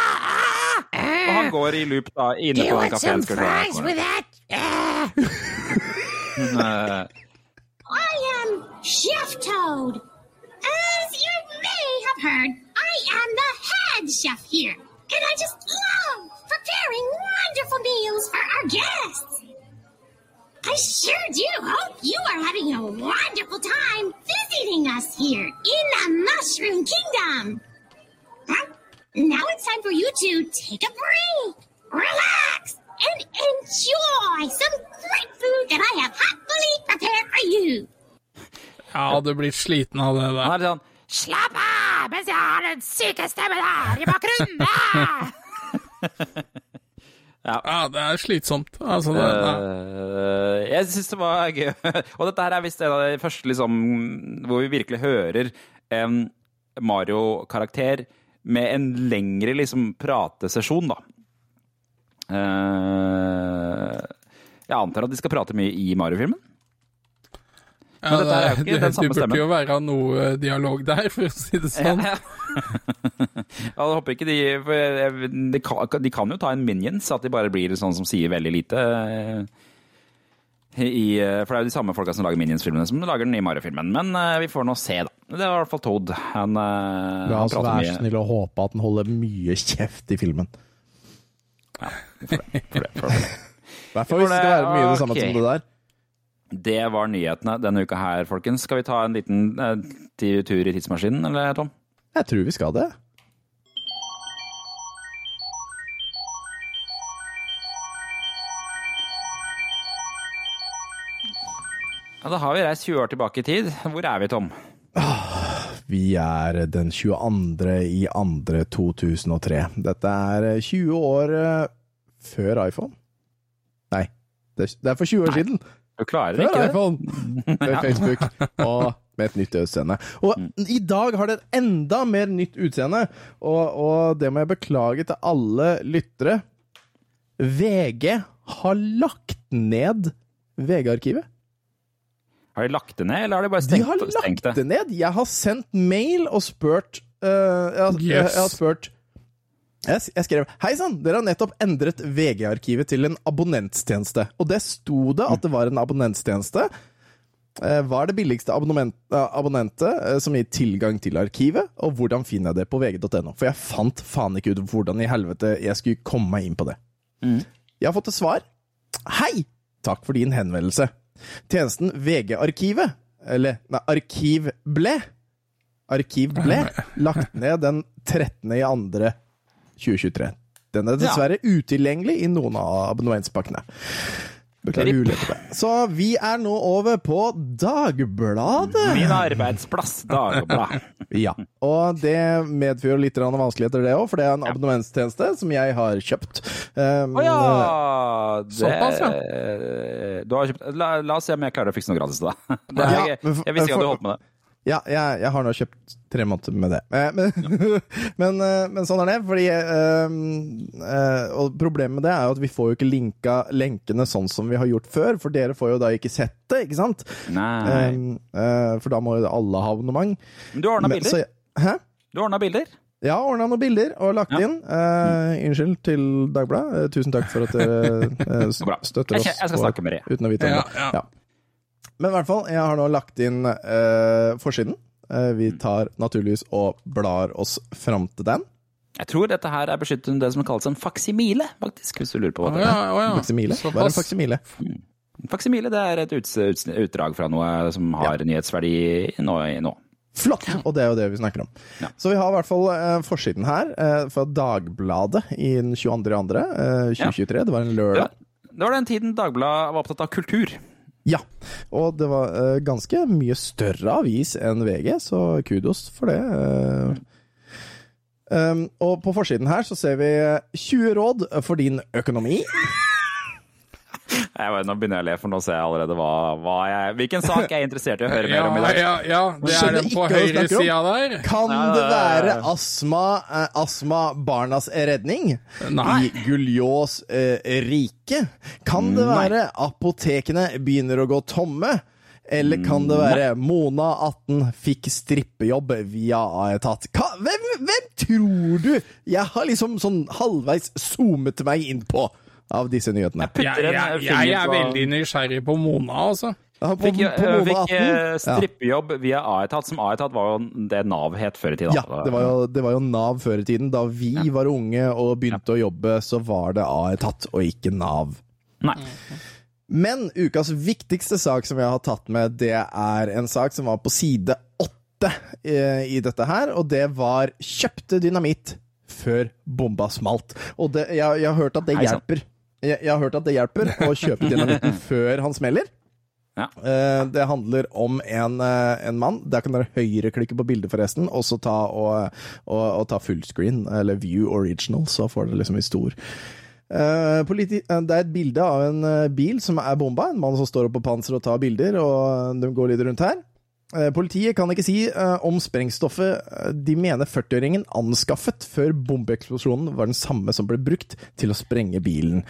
Og han går i loop da, inne på den kafeen. Skal vi se. Eh, I am Chef Toad. As you may have heard, I am the head chef here, and I just love preparing wonderful meals for our guests. I sure do hope you are having a wonderful time visiting us here in the Mushroom Kingdom. Huh? Now it's time for you to take a break, relax, and enjoy some great food that I have happily prepared for you. Ja, du blir sliten av det Han der. er sånn Slapp av mens jeg har den syke stemmen her i bakgrunnen! ja. Ja, det er slitsomt. Altså, det, uh, jeg syns det var gøy. Og dette her er visst en av de første liksom, hvor vi virkelig hører en Mario-karakter med en lengre liksom, pratesesjon, da. Eh, jeg antar at de skal prate mye i Mario-filmen? Ja, dette er jo det, ikke det, det burde jo være noe dialog der, for å si det sånn. Ja, Jeg håper ikke de for de kan, de kan jo ta en Minions, at de bare blir sånn som sier veldig lite. Eh, I, eh, for det er jo de samme folka som lager Minions-filmene, som lager den nye Mario-filmen. Men eh, vi får nå se, da. Det var i hvert fall Toad. Han, eh, han oss prater være mye. snill og håpe at han holder mye kjeft i filmen. For det, for det, for det. Hvert fall hvis det skal være mye det samme okay. som det der. Det var nyhetene denne uka her, folkens. Skal vi ta en liten uh, tur i tidsmaskinen, eller Tom? Jeg tror vi skal det. Ja, da har vi reist 20 år tilbake i tid. Hvor er vi, Tom? Vi er den 22. i 2. 2003. Dette er 20 år eh, før iPhone. Nei, det er- for 20 år siden. Du klarer Før ikke det. iPhone, før Facebook, og med et nytt utseende. Og i dag har det et enda mer nytt utseende, og, og det må jeg beklage til alle lyttere. VG har lagt ned VG-arkivet. Har de lagt det ned, eller har de bare stengt, De stengt, har stengt lagt det ned. Jeg har sendt mail og spurt uh, jeg, har- jeg, Yes. jeg har spurt jeg, jeg skrev Hei sann, dere har nettopp endret VG-arkivet til en abonnentstjeneste. Og det sto det at det var en abonnentstjeneste. Uh, Hva er det billigste abonnement, eh, abonnentet eh, som gir tilgang til arkivet, og hvordan finner jeg det på vg.no? For jeg fant faen ikke ut hvordan i helvete jeg skulle komme meg inn på det. Jeg har fått et svar. Hei! Takk for din henvendelse. Tjenesten VG-arkivet, eller nei, Arkiv ble Arkiv ble lagt ned den 13. i andre 2023. Den er dessverre utilgjengelig i noen av abonnementspakkene. Så vi er nå over på Dagbladet. Min arbeidsplass, Dagbladet. Ja, og det medfører litt grann vanskeligheter, det òg, for det er en abonnementstjeneste som jeg har kjøpt. Um, Å ja! Det, Såpass, ja. Du har kjøpt, la, la oss se om jeg klarer å fikse noe gratis til deg. Ja, jeg, jeg visste ikke at du holdt med det. Ja, jeg, jeg har nå kjøpt tre måneder med det. Eh, Men, men, eh, men sånn er det. Fordi eh, eh, Og problemet med det er jo at vi får jo ikke linka lenkene sånn som vi har gjort før, for dere får jo da ikke sett det, ikke sant? Nei. Eh, eh, for da må jo alle ha abonnement. Men du ordna bilder? så bilder? Hæ? Du ordna bilder? Ja, ordna noen bilder og lagt Ja. inn. Eh, unnskyld til Dagbladet. Eh, tusen takk for at dere eh, støtter Jeg oss. skal- jeg skal på- snakke med dere. Uten å vite om Ja, det. ja. Ja. Men i hvert fall, jeg har nå lagt inn eh, forsiden. Eh, vi tar naturligvis og blar oss fram til den. Jeg tror dette her er beskyttet under det som kalles en faksimile, faktisk, hvis du lurer på hva det er. Oh, ja. Faksimile. Hva er en faksimile? Faksimile det er et utdrag fra noe som har nyhetsverdi nå. nå. Flott! Og det er jo det vi snakker om. Ja. Så vi har i hvert fall eh, forsiden her, eh, fra Dagbladet i den 22.2. Eh, 2023. Det var en Det lørdag. var, det var den tiden Dagbladet var opptatt av kultur. Ja, og det var uh, ganske mye større avis enn VG, så kudos for det. Uh, Um, og på forsiden her så ser vi 20 råd for din økonomi. Jeg vet, nå begynner jeg å le, for nå ser jeg allerede hva, hva jeg, hvilken sak jeg er interessert i å høre mer Ja, om i dag. ja, ja, det er den på høyre høyresida der. Kan det være astma, eh, astma barnas redning? Nei. I Guljås eh, rike? Kan det Nei. være apotekene begynner å gå tomme? Eller kan det være Mona 18 fikk strippejobb via Aetat? Hvem, hvem tror du jeg har liksom sånn halvveis zoomet meg inn på av disse nyhetene? Jeg, jeg, jeg er veldig nysgjerrig på Mona, altså. Ja, På, Fikk, på Mona fikk 18? øh, strippejobb via Aetat, som Aetat var jo det Nav het før i tiden. Ja, det var, jo, det var jo Nav før i tiden. Da vi var unge og begynte å jobbe, så var det Aetat og ikke Nav. Nei. Men ukas viktigste sak som jeg har tatt med, det er en sak som var på side åtte eh, i dette her, og det var 'kjøpte dynamitt før bomba smalt'. Og det, jeg, jeg har hørt at det hjelper. Jeg, jeg har hørt at det hjelper å kjøpe dynamitten før han smeller. Ja. Uh, Det handler om en, uh, en mann. Der kan dere høyreklikke på bildet, forresten, og så ta, og, og, og ta fullscreen, eller view original, så får dere liksom i stor. Uh, det er et bilde av en bil som er bomba. En mann som står oppe på panseret og tar bilder, og de går litt rundt her. Eh, Politiet kan ikke si eh, om sprengstoffet eh, de mener 40-åringen anskaffet før bombeeksplosjonen var den samme som ble brukt til å sprenge bilen.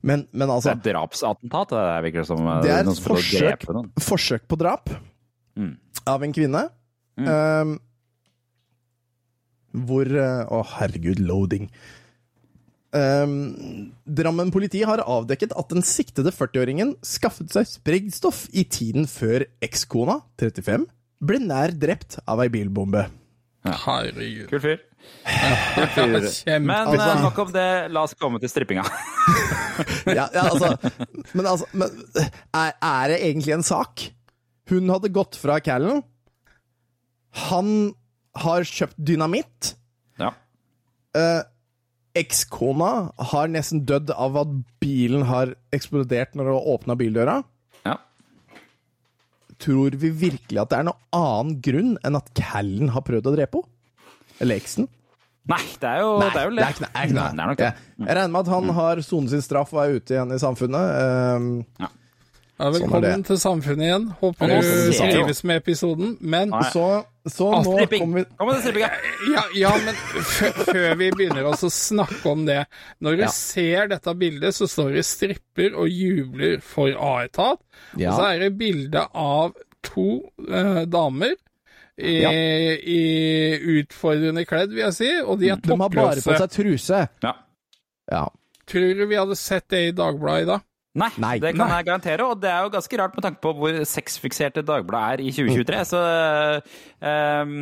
Men, men Det altså er et drapsattentat, det er virkelig som. Det er et forsøk, forsøk på drap Mm. av en kvinne. Mm. Um, hvor Å, herregud, loading. Um, Drammen politi har avdekket at den siktede 40-åringen skaffet seg sprengstoff i tiden før ekskona, 35, ble nær drept av ei bilbombe. Herregud. Kul fyr. Ja, Men Altså- øh, nok om det, la oss komme til strippinga. Ja, ja, altså, men altså men, er, er det egentlig en sak? Hun hadde gått fra Callen. Han har kjøpt dynamitt. Ja. Eh, Ekskona har nesten dødd av at bilen har eksplodert når hun åpna bildøra. Ja. tror vi virkelig at det er noen annen grunn enn at Callen har prøvd å drepe henne? Eller eksen? Nei, det er jo Nei, det. Er jo det er ikke, det er det er nok det. Jeg, jeg regner med at han har sonet sin straff og er ute igjen i samfunnet. Um, Ja, Sånn er velkommen sånn til samfunnet igjen. Håper du trives med episoden. Men Nei. så så Ah, nå kommer vi Kom med strippinga. ja, ja, men før vi begynner å snakke om det Når du Ja. ser dette bildet, så står det stripper og jubler for A-etat. Ja. Og så er det bilde av to eh, damer i, Ja. i utfordrende kledd, vil jeg si, og de er De har bare på seg truse. Ja. Ja. Tror du vi hadde sett det i Dagbladet i dag? Nei, Nei. det kan Nei. jeg garantere, og det er jo ganske rart med tanke på hvor sexfikserte Dagbladet er i 2023, så um,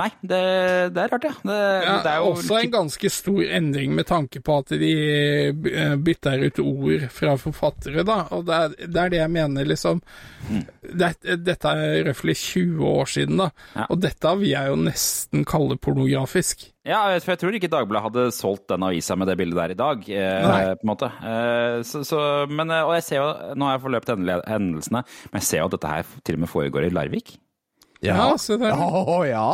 Nei, det, det er rart, ja. Det, Ja, det er jo også en ganske stor endring med tanke på at de eh, bytter ut ord fra forfattere, da. Og det er det, er det jeg mener, liksom. Det, dette er røftlig 20 år siden, da. Ja. Og dette vil jeg jo nesten kalle pornografisk. Ja, for jeg tror ikke Dagbladet hadde solgt den avisa med det bildet der i dag, eh, på en måte. Eh, så, så, men, eh, og jeg ser jo, nå har jeg forløpt hendelsene, men jeg ser jo at dette her til og med foregår i Larvik. Ja, se der. Å ja!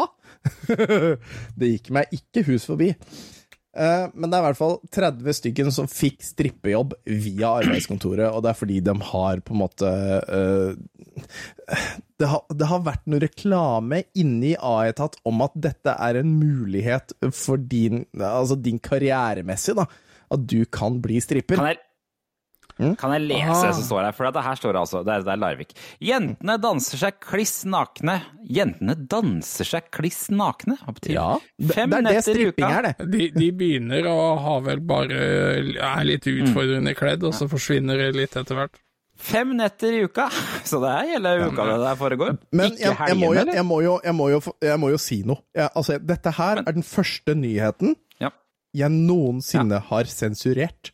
det gikk meg ikke hus forbi. Eh, men det er i hvert fall 30 stykken som fikk strippejobb via arbeidskontoret, og det er fordi de har på en måte eh, det, har, det har vært noe reklame inni A-etat om at dette er en mulighet for din, altså din karrieremessig, da. At du kan bli stripper. Kan jeg, kan jeg lese Ah. det som står her? For det her står det altså, det er, det er Larvik. Jentene danser seg kliss nakne. Jentene danser seg kliss nakne? Hva betyr Ja, det, Fem det er det stripping er, det. De, de begynner å ha vel bare er litt utfordrende kledd, og så forsvinner det litt etter hvert. Fem netter i uka! Så det er hele uka det der foregår. Men ikke jeg, jeg, må jo, jeg, må jo, må jo, jeg må jo si noe. Jeg, altså, dette her er den første nyheten Ja. jeg noensinne har sensurert.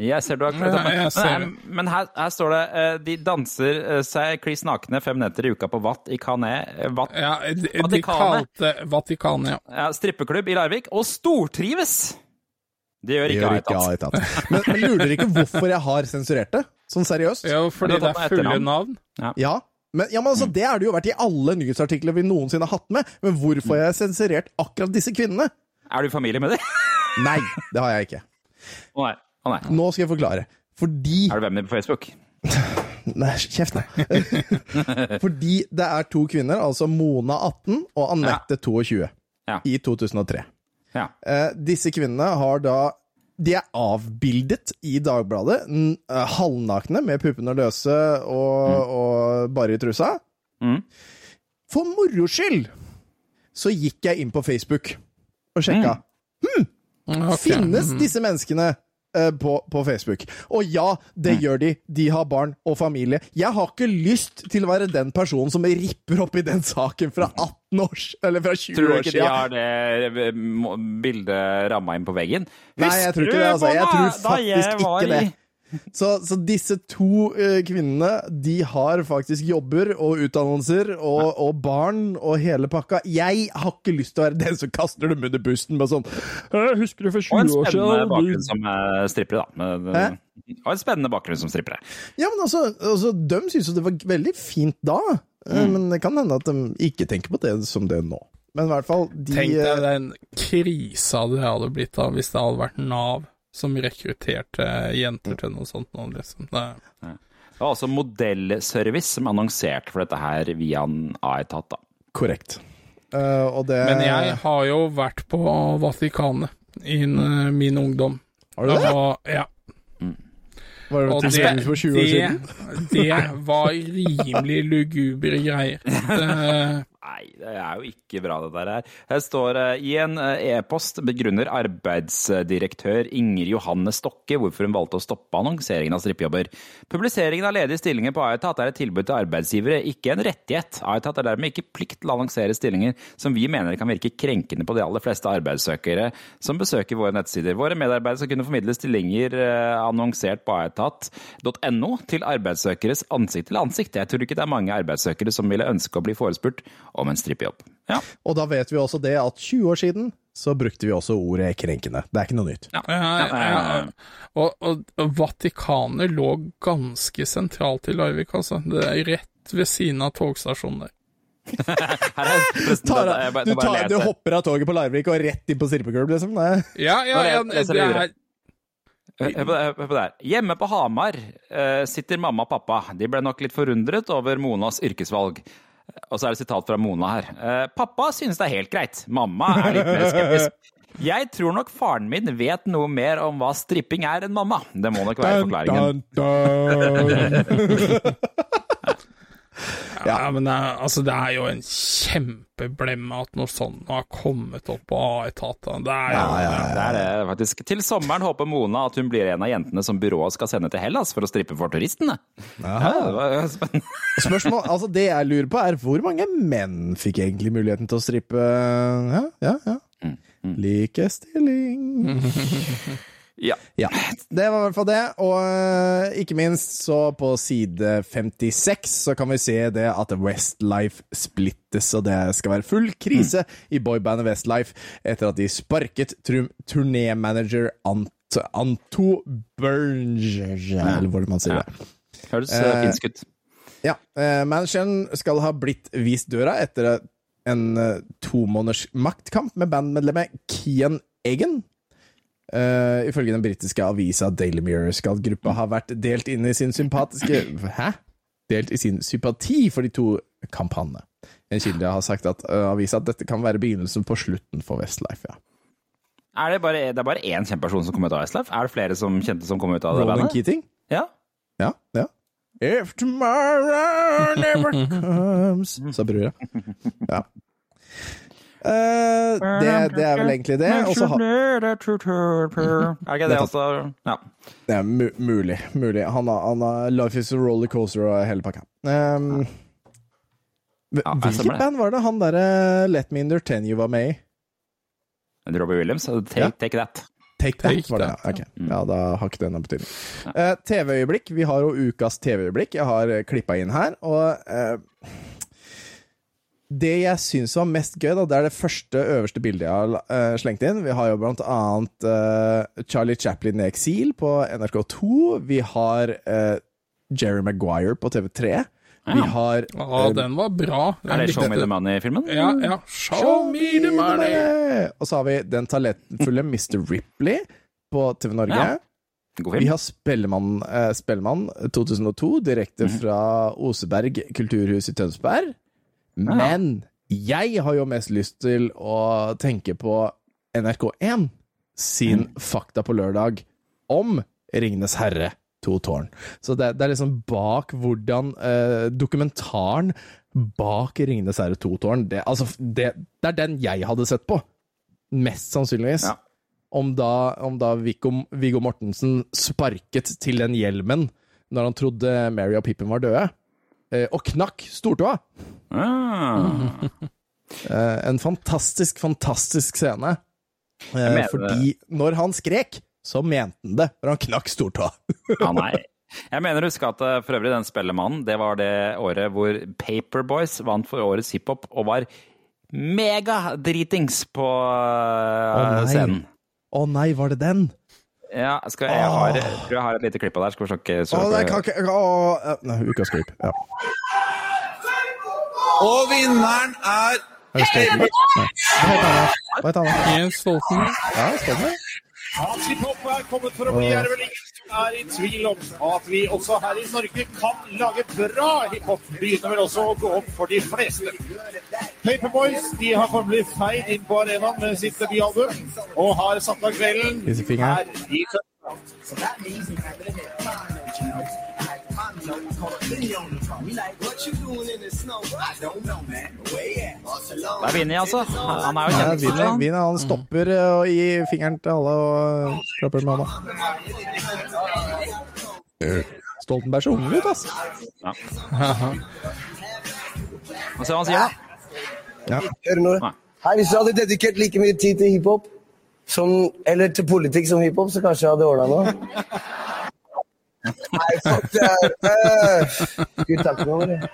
Jeg ser du har kledd deg Men, men her, her står det eh, de danser eh, seg kliss nakne fem netter i uka på Vatt i Kané eh, Vatt, Ja, de, de kalte Vatikane, ja. ja, strippeklubb i Larvik, og stortrives! Det gjør ikke Aitat. Men, men lurer dere ikke hvorfor jeg har sensurert det? Sånn seriøst? Ja, fordi det er fulle navn. Ja. Men, ja, men altså, Det er det jo vært i alle nyhetsartikler vi noensinne har hatt med. Men hvorfor har jeg sensurert akkurat disse kvinnene? Er du i familie med dem? Nei, det har jeg ikke. Nei. Å nei. Nå skal jeg forklare. Fordi Er du venn med på Facebook? Nei, kjeft, nei. Fordi det er to kvinner, altså Mona 18 og Anette 22, Ja. i 2003. Ja. Eh, disse kvinnene har da De er avbildet i Dagbladet, n- eh, halvnakne med puppene løse og, og bare i trusa. Mm. For moro skyld så gikk jeg inn på Facebook og sjekka. Ok. Finnes Mhm. disse menneskene på, på Facebook? Og ja, det gjør de. De har barn og familie. Jeg har ikke lyst til å være den personen som ripper opp i den saken fra 18 år Eller fra 20 år siden. Tror du ikke de har det eh, bildet ramma inn på veggen? Nei, jeg tror ikke det. Altså. Jeg tror faktisk ikke det. Så, så disse to uh, kvinnene, de har faktisk jobber og utdannelser og, og barn og hele pakka. Jeg har ikke lyst til å være den som kaster dem under bussen med sånn «Jeg husker du for Og en spennende bakgrunn som eh, strippere, da. Med, Hæ? Og en spennende bakgrunn som strippere. Ja, men altså, altså De syntes jo det var veldig fint da, Mm. men det kan hende at de ikke tenker på det som det nå. Men i hvert fall, de Tenk eh, deg den krisa det hadde blitt da hvis det hadde vært Nav som rekrutterte jenter til noe sånt nå, liksom. Det, Det var altså Modellservice som annonserte for dette her via en A-etat, da. Korrekt. Uh, og det Men jeg har jo vært på Vatikanet i eh, min ungdom. Har du det? Og, ja. Var det Og til det, for 20 år det, siden? det var rimelig lugubre greier. Det, Nei, det er jo ikke bra, det der her. Her står i en eh, e-post begrunner arbeidsdirektør Inger Johanne Stokke hvorfor hun valgte å stoppe annonseringen av strippejobber. Publiseringen av ledige stillinger på Aetat er et tilbud til arbeidsgivere, ikke en rettighet. Aetat er dermed ikke plikt til å annonsere stillinger som vi mener kan virke krenkende på de aller fleste arbeidssøkere som besøker våre nettsider. Våre medarbeidere skal kunne formidle stillinger eh, annonsert på aetat.no til arbeidssøkeres ansikt til ansikt. Jeg tror ikke det er mange arbeidssøkere som ville ønske å bli forespurt om en strippejobb. Ja. Og da vet vi også det at 20 år siden så brukte vi også ordet krenkende. Det er ikke noe nytt. Ja, ja, Og, og, og Vatikanet lå ganske sentralt i Larvik, altså. Det er rett ved siden av togstasjonen der. Her er forresten, Tar, dette- jeg bare- du, tar, du hopper av toget på Larvik og rett inn på strippeklubb, liksom? Nei. Ja, ja, ja, det er Hør på, det, hør på det her. Hjemme på Hamar eh, sitter mamma og pappa. De ble nok litt forundret over Monas yrkesvalg. Og så er det sitat fra Mona her. Eh, pappa synes det er helt greit. Mamma er litt mer skeptisk. Jeg tror nok faren min vet noe mer om hva stripping er enn mamma. Det må nok være forklaringen. Ja, men det er, altså, det er jo en kjempeblemme at noe sånt har kommet opp på A-etatene. Det er jo Det er det faktisk. Til sommeren håper Mona at hun blir en av jentene som byrået skal sende til Hellas for å strippe for turistene. Ja, det var spennende. Spørsmål, altså Det jeg lurer på, er hvor mange menn fikk egentlig muligheten til å strippe? Ja, ja, ja. Mm, Likestilling. Ja. Ja, det var i hvert fall det. Og øh, ikke minst så på side 56 så kan vi se det at Westlife splittes, og det skal være full krise i boybandet Westlife etter at de sparket turnémanager Ant Anto Berger, eller hvordan man sier det. Høres Eh, eh, finsk ut. Ja, eh, manageren skal ha blitt vist døra etter en eh, to måneders maktkamp med bandmedlemmet Kian Egan. Eh, ifølge den britiske avisa Daily Mirror skal gruppa ha vært delt inn i sin sympatiske Hæ? Delt i sin sympati for de to kampanjene. En kilde har sagt at uh, avisa at dette kan være begynnelsen på slutten for Westlife. ja. Er det, bare, det er bare én kjent person som kom ut av Westlife? Er det flere som kjente som kom ut av det Roland bandet? Keating? Ja. Ja, ja. If tomorrow never comes Sa brura. Ja. Eh, det, det er vel egentlig det. Også ha... Er det ikke det også? Ja. Det er mu mulig. mulig. Han har, han har Life is a rollercoaster og hele pakka. Um, Ja, hvilket band var det han derre Let Me Entertain You var med i? Robbie Williams, take, Ja. take that. Take That, Take var det. That, ja. Ok. Ja, da har ikke det noen betydning. Uh, TV-øyeblikk. Vi har jo ukas TV-øyeblikk. Jeg har uh, klippa inn her, og eh, Det jeg syns var mest gøy, da, det er det første øverste bildet jeg har uh, slengt inn. Vi har jo blant annet uh, Charlie Chaplin i eksil på NRK2. Vi har uh, Jerry Maguire på TV3. Vi Ja. Å, Ja, den var bra. Er det Show Me the Money-filmen? Ja, ja. Show me the money! Og så har vi den talentfulle Mr. Ripley på TV Norge. Ja. Vi har Spellemann, eh, Spellemann 2002, direkte Mhm. fra Oseberg kulturhus i Tønsberg. Men jeg har jo mest lyst til å tenke på NRK1 sin Mhm. Fakta på lørdag om Ringenes herre, to tårn. Så det, det er liksom bak hvordan eh, Dokumentaren bak Ringenes herre, to tårn det, altså, det, det er den jeg hadde sett på. Mest sannsynligvis. Ja. Om da, om da Viggo, Viggo Mortensen sparket til den hjelmen når han trodde Mary og Pippen var døde, og knakk stortåa. Ah. Eh, en fantastisk, fantastisk scene. Eh, fordi når han skrek, så mente han det, for han knakk stortåa. Ja, nei. Jeg mener å huske at eh, for øvrig den Spellemannen, det var det året hvor Paperboys vant for årets hiphop og var megadritings på oh, nei. scenen. Å nei, var det den? Ja, skal, jeg, har, jeg tror jeg har et lite klipp av det. Skal vi sjokke nei, ukas klipp. Ja. Og vinneren er? Jens Stoltenberg. Ja, Stoltenberg. Hans hiphop er kommet for å bli. Er det vel ingen er i tvil om at vi også her i Norge kan lage bra hiphop? Begynner vel også å gå opp for de fleste. Paperboys de har formelig feid inn på arenaen med sitt debutalbum og har satt av kvelden her i Tønsberg. Der er Vinny, altså. Han er jo kjent. vinner, vinner. Han stopper eh, og gir fingeren til alle og klapper med hånda. Stoltenberg så ung ut, altså. Ja. Få se hva han sier, da. Ja. Hør nå. Hei, hvis du hadde dedikert like mye tid til hiphop, som, eller til politikk som hiphop, så kanskje jeg hadde ordna noe. Nei, fuck det her. Uh, skal vi takke noe, eller?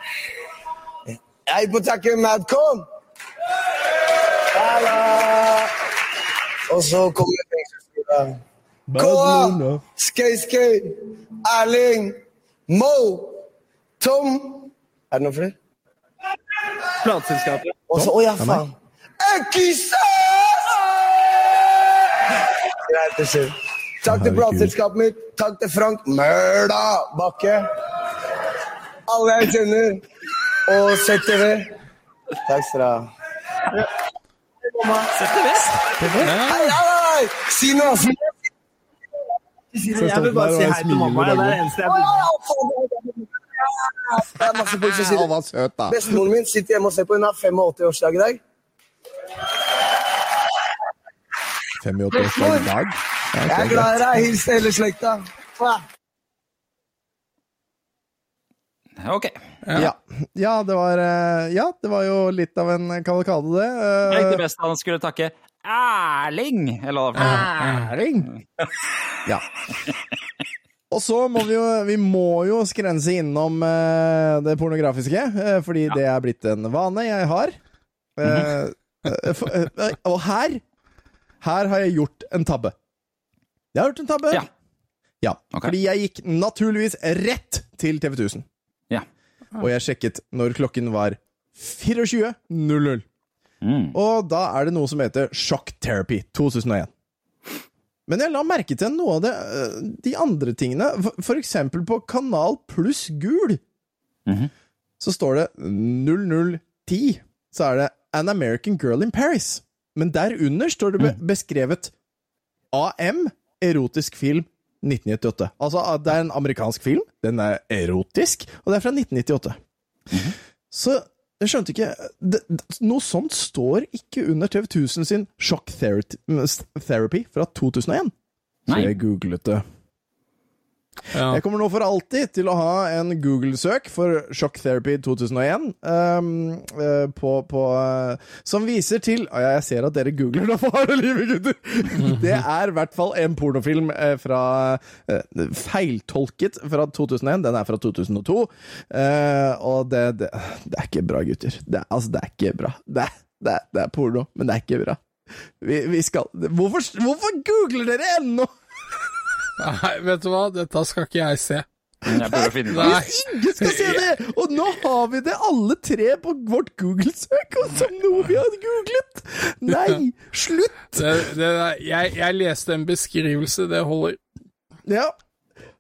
Jeg må takke Madcon. Halla! Og så kommer fengselsgutta. Koa! Skøy, skøy! Erling! Mo! Tom! Er det noen flere? Plateselskapet. Og så Å ja, faen. Ekkisa! Greit, det skjer. Takk til plateselskapet mitt. Takk til Frank Møla Bakke. Alle jeg kjenner. Og ZTV. Takk skal dere ha. ZTV? Si noe! Si noe. Jeg vil bare si hei til mamma. Det er det eneste jeg vil. Det er masse folk som sier var søt, da. Bestemoren min sitter hjemme og ser på. Hun har 85-årsdag i dag. 85-årsdag i dag. Ja, Jeg er glad i deg. Hils til hele slekta. Ok. Ja. ja, det var eh, Ja, det var jo litt av en kavalkade, det. Eh, Jeg likte best at han skulle takke Erling! Eller hva. Erling! Ja. Og så må vi jo Vi må jo skrense innom eh, det pornografiske, eh, fordi det er blitt en vane jeg har. Eh, eh, for, eh, og her Her har jeg gjort en tabbe. Jeg har gjort en tabbe. Ja. Ja, Fordi jeg gikk naturligvis rett til TV 1000. Ja. Og jeg sjekket når klokken var 24.00. Mm. Og da er det noe som heter Shock Therapy 2001. Men jeg la merke til noe av det, øh, de andre tingene. For, for eksempel på Kanal pluss gul. Mhm. Så står det 0010. Så er det An American Girl in Paris. Men der under står det be beskrevet AM, erotisk film 1998. Altså, det er en amerikansk film. Den er erotisk, og det er fra 1998. Så jeg skjønte ikke det, Noe sånt står ikke under TV 1000 sin Shock Therapy, therapy fra 2001. Så Nei. jeg googlet det. Ja. Jeg kommer nå for alltid til å ha en Google-søk for Shock Therapy 2001 um, uh, på, på, uh, som viser til ah, ja, Jeg ser at dere googler det for harde livet, gutter! Det er i hvert fall en pornofilm uh, fra eh, Feiltolket fra 2001. Den er fra 2002. eh, og det, det, det er ikke bra, gutter. Det, altså, det er ikke bra. Det, det, det er porno, men det er ikke bra. Vi, vi skal Hvorfor, hvorfor googler dere ennå?! Nei, vet du hva, dette skal ikke jeg se. Jeg prøver å finne det. Hvis Ingen skal se det! Og nå har vi det alle tre på vårt Google-søk, og som noe vi har googlet! Nei, slutt! Det, det, jeg, jeg leste en beskrivelse, det holder. Ja.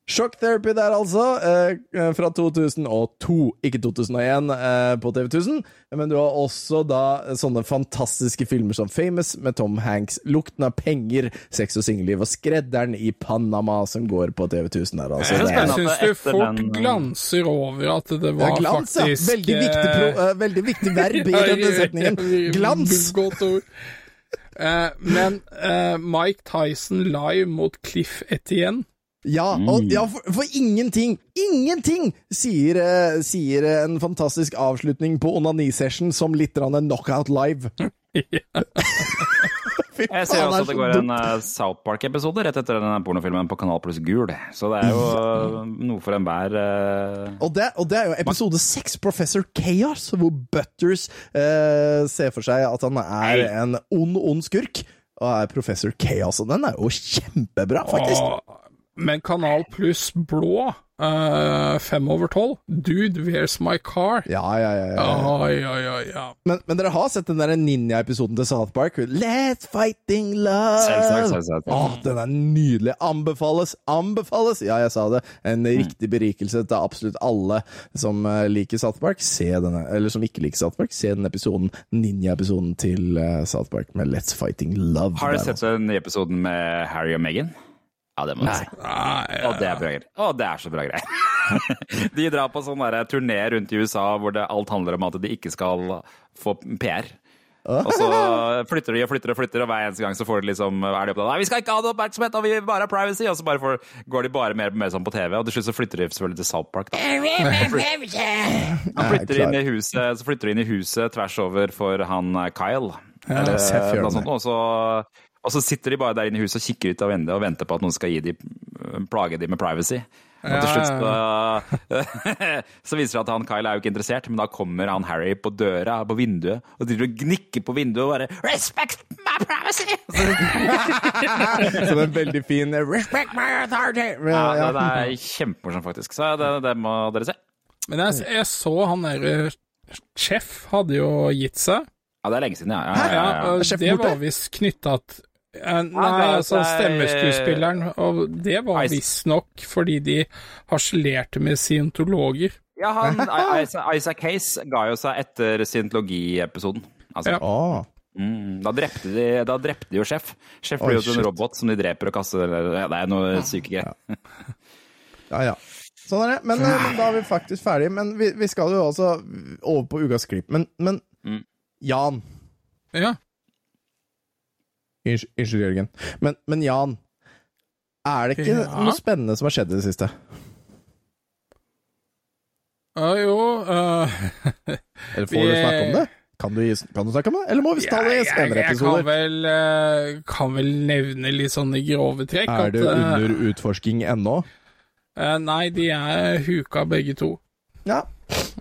Shock Therapy der, altså. Eh, fra 2002, ikke 2001, eh, på TV 1000. Men du har også da sånne fantastiske filmer som Famous med Tom Hanks, Lukten av penger, Sex og singelliv og Skredderen i Panama, som går på TV 1000 der, altså. Det Jeg syns du fort den, glanser over at det ja, var glans, ja. faktisk Veldig viktig, pro, uh, veldig viktig verb i denne setningen. Glans! Godt ord. Eh, men uh, Mike Tyson live mot Cliff Etienne Ja, og, ja for, for ingenting, ingenting sier, eh, sier eh, en fantastisk avslutning på onanisession som litt en knockout live. Jeg ser også at det går en uh, South Park-episode rett etter denne pornofilmen på Kanal pluss gul. Så det er jo uh, noe for enhver uh, Og det, og det er jo episode seks, Professor Chaos, hvor Butters eh, ser for seg at han er en ond, ond skurk. Og er Professor Chaos, og den er jo kjempebra, faktisk. Og- Men Kanal pluss blå, uh, fem over tolv. Dude, where's my car? Ja, ja, ja. ja. Oi, oi, oi, ja. Men, men dere har sett den der ninja-episoden til South Park? Let's fighting love! Selvsagt, selvsagt. Åh, den er nydelig. Anbefales! Anbefales! Ja, jeg sa det. En riktig berikelse til absolutt alle som eh, liker South Park. Se denne, eller som ikke liker South Park, se den episoden, ninja-episoden til eh, South Park med Let's Fighting Love. Har dere sett den nye episoden med Harry og Meghan? Ja, det må jeg si. Å, det er bra greier. Og det er så bra greier. de drar på sånn turné rundt i USA hvor det alt handler om at de ikke skal få PR. Og så flytter de og flytter og flytter, og hver eneste gang så får de liksom er de opptatt Nei, vi skal ikke ha noe oppmerksomhet, og vi vil bare ha privacy. Og så bare får, går de bare mer, mer sånn på TV, og til slutt så flytter de selvfølgelig til South Park. Da. Han flytter inn i huset, så flytter de inn i huset tvers over for han eh, Kyle. Eller noe sånt, og så og så sitter de bare der inne i huset og kikker ut av vinduet og venter på at noen skal gi de, plage de med privacy. Og til slutt så, så viser det at han Kyle er jo ikke interessert, men da kommer han Harry på døra, på vinduet, og driver og gnikker på vinduet og bare 'Respect my privacy!' så det er en veldig fin eh, 'respect my authority'. Ja, det, det er kjempemorsomt, faktisk. Så det, det må dere se. Men jeg, jeg så han der Chef hadde jo gitt seg. Ja, det er lenge siden, ja. ja, ja, ja. det var visst knytta eh, Nei, altså stemmeskuespilleren, og det var visstnok fordi de harselerte med scientologer. Ja, han, Isaac Hayes ga jo seg etter scientologiepisoden. Altså. Ja. Mm, da, drepte de, da drepte de jo Sjef. Sjef blir jo en robot som de dreper og kaster ja, Det er noe syke greier. Ja, ja. Sånn er det. Men, men, da er vi faktisk ferdige. Men vi, vi skal jo også over på ukas klipp. Men, men mm. Jan Ja. Unnskyld, Jørgen. Men, men, Jan, er det ikke ja. noe spennende som har skjedd i det siste? Uh, jo uh, Eller får vi... du snakke om det? Kan du, kan du, snakke om det, eller må vi ta det i senere episoder? Jeg kan vel, uh, kan vel nevne litt sånne grove trekk. Er det at, under uh, utforsking ennå? nei, de er huka begge to. Ja.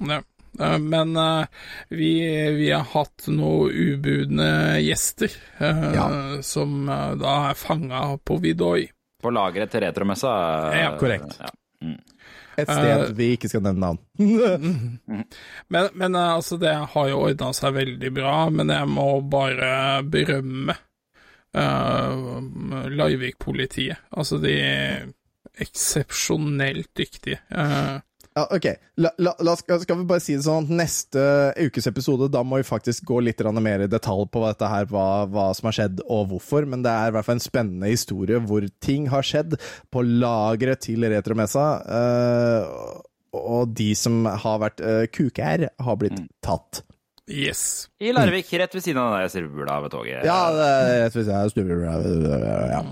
ja. Eh, men uh, vi, vi, har hatt noen ubudne gjester uh, ja. som uh, da er fanga på Vidoi. På lageret til retromessa? Ja, korrekt. Ja. Mm. Et sted vi ikke skal nevne navn. men, men altså, det har jo ordna seg veldig bra, men jeg må bare berømme Larvik-politiet. Altså, de er eksepsjonelt dyktige. Ja, ok. La, la, la, skal vi bare si det sånn at neste ukes episode, da må vi faktisk gå litt mer i detalj på dette her, hva, hva, som har skjedd og hvorfor. Men det er i hvert fall en spennende historie hvor ting har skjedd på lageret til Retromessa. Uh, og de som har vært uh, kuker, har blitt mm. tatt. Yes. I Larvik, rett ved siden av den snurrebula ved toget. Ja, det rett ved siden av snurrebula. Ja.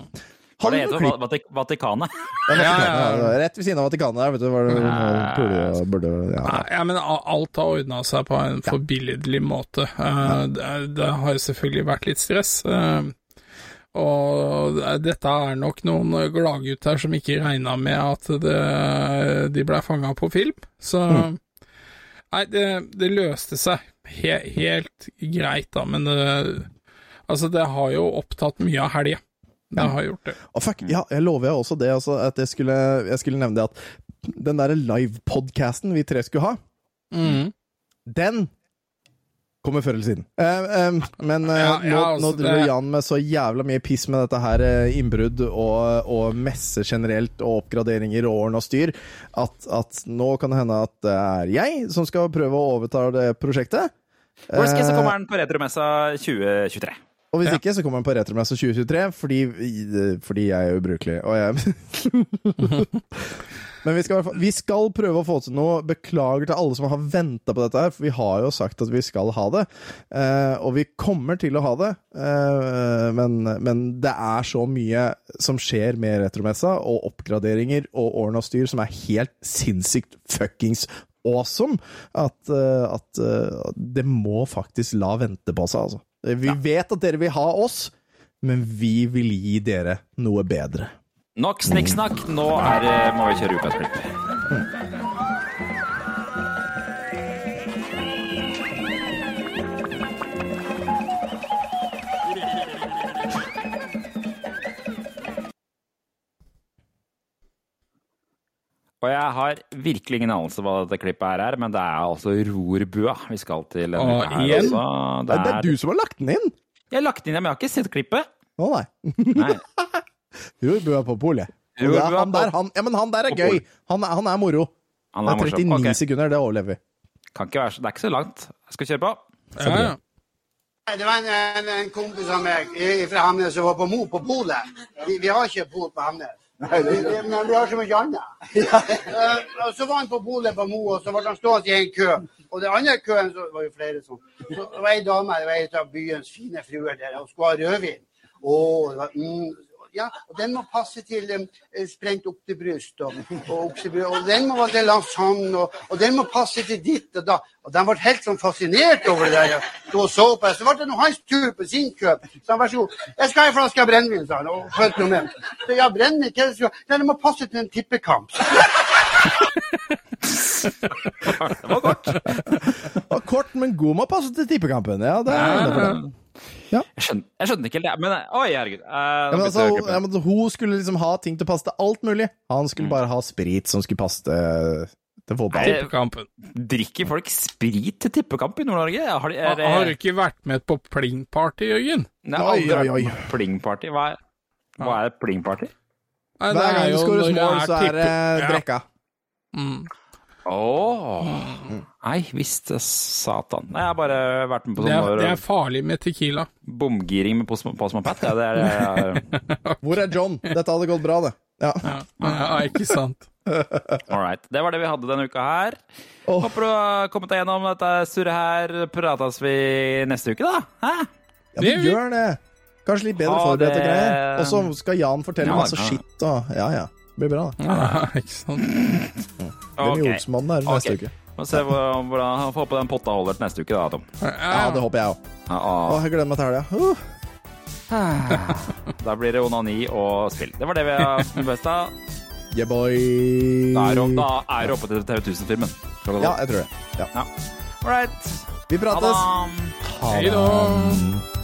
Hva det heter Vatik Vatikanet? Ja, ja, ja, Rett ved siden av Vatikanet der, vet du. Var det, burde, ja. ja, men alt har ordna seg på en forbilledlig måte. Uh, det, det, har selvfølgelig vært litt stress. Uh, og dette er nok noen gladgutter som ikke regna med at det, de ble fanga på film. Så mm. Nei, det, det, løste seg he, helt greit, da, men det, altså, det har jo opptatt mye av helga. Jeg har gjort det. Og fuck, ja, jeg lover jeg også det, altså, at jeg skulle, jeg skulle, nevne det at den derre livepodcasten vi tre skulle ha, mm. den kommer før eller siden. Uh, uh, men uh, ja, ja, nå, altså, nå driver Jan med så jævla mye piss med dette her innbrudd og, og messer generelt og oppgraderinger og ordn og styr, at, at, nå kan det hende at det er jeg som skal prøve å overta det prosjektet. Worst case så kommer den på retromessa 2023. Og hvis ja. ikke, så kommer han på Retromessa 2023, fordi, fordi, jeg er ubrukelig. Og jeg Men vi skal, vi skal, prøve å få til noe. Beklager til alle som har venta på dette, her, for vi har jo sagt at vi skal ha det. Eh, og vi kommer til å ha det, Eh, men, men, det er så mye som skjer med Retromessa, og oppgraderinger og årene og styr som er helt sinnssykt fuckings awesome, at, at, at det må faktisk la vente på seg, altså. Vi ja. vet at dere vil ha oss, men vi vil gi dere noe bedre. Nok snikksnakk, nå er, må vi kjøre ukas klipp. Og jeg har virkelig ingen anelse hva dette klippet her er, men det er altså rorbua vi skal til. Og igjen? Det er, det er, du som har lagt den inn! Jeg har lagt den inn, men jeg har ikke sett klippet. Å nei. nei. rorbua på polet. Han der, han, ja, men han der er gøy! Han, han er moro. Han er det er 39 okay. sekunder, det overlever vi. Kan ikke være så, det er ikke så langt. Jeg skal kjøre på. Ja, ja. Det var en, en, en kompis av meg fra Hamnes som var på Mo på polet. Vi, vi har ikke pol på Hamnes. Nei, det det, men vi har så mye annet. Ja. Uh, så var han på bolet på Mo, og så ble han stående i en kø. Og den andre køen så var jo flere sånn. Så det var ei dame, det var ei av byens fine fruer der, og skulle ha rødvin. Oh, det var, mm, ja, og den må passe til um, sprengt oktebryst og, og oksebryst. Og den må være til lasagne, og, og, den må passe til ditt og da. Og de ble helt sånn fascinert over det der. Og så, på. så ble det nå hans tur på sin kjøp. Så han vær så god, jeg skal ha en flaske brennevin, sa han. Og fulgte med. Så ja, brennevin, hva skal du Det må passe til en tippekamp. Det var kort. Det var kort, men god må passe til tippekampen. Ja, det er det det. Jeg skjønner, jeg skjønner ikke helt det. Men oi, herregud. Eh, Ja, men altså, hun, ja, men hun skulle liksom ha ting til å passe til alt mulig. Han skulle bare ha sprit som skulle passe til, til fotball. Tippekampen. Drikker folk sprit til tippekamp i Nord-Norge? Har, er, er Har, du ikke vært med på pling-party, Jørgen? Nei, Oi, oi, oi. Pling-party. Hva er, hva er pling-party? Hver er gang du skårer mål, så er det drikka. ja. Mm. Åh Nei, visst satan. Nei, jeg har bare vært med på Det, sånn er, det er farlig med tequila. bomgiring med Posmo- Posmopat. Ja, det er, det er Hvor er John? Dette hadde gått bra, det. Ja. Ja, ikke sant? All right. Det var det vi hadde denne uka her. Håper du har kommet deg gjennom dette surret her. Prates vi neste uke, da? Hæ? Ja, vi gjør det. Kanskje litt bedre forberedt og greier. Og så skal Jan fortelle Ja, masse ja. skitt og Ja, ja. Det blir bra, da. Ja, ikke sant? Hvem Ok. i Olsmannen er neste okay. uke? Får se hvordan hvordan- Få håpe den potta holder til neste uke, da, Tom. Ja, det håper jeg òg. Ja, jeg gleder meg til helga. Uh. Da blir det onani og spill. Det var det vi har best av. Yeah, boy. Da er det- det oppe til TV 1000-filmen. Ja, jeg tror det. Ja. All right. Vi prates. Ha da.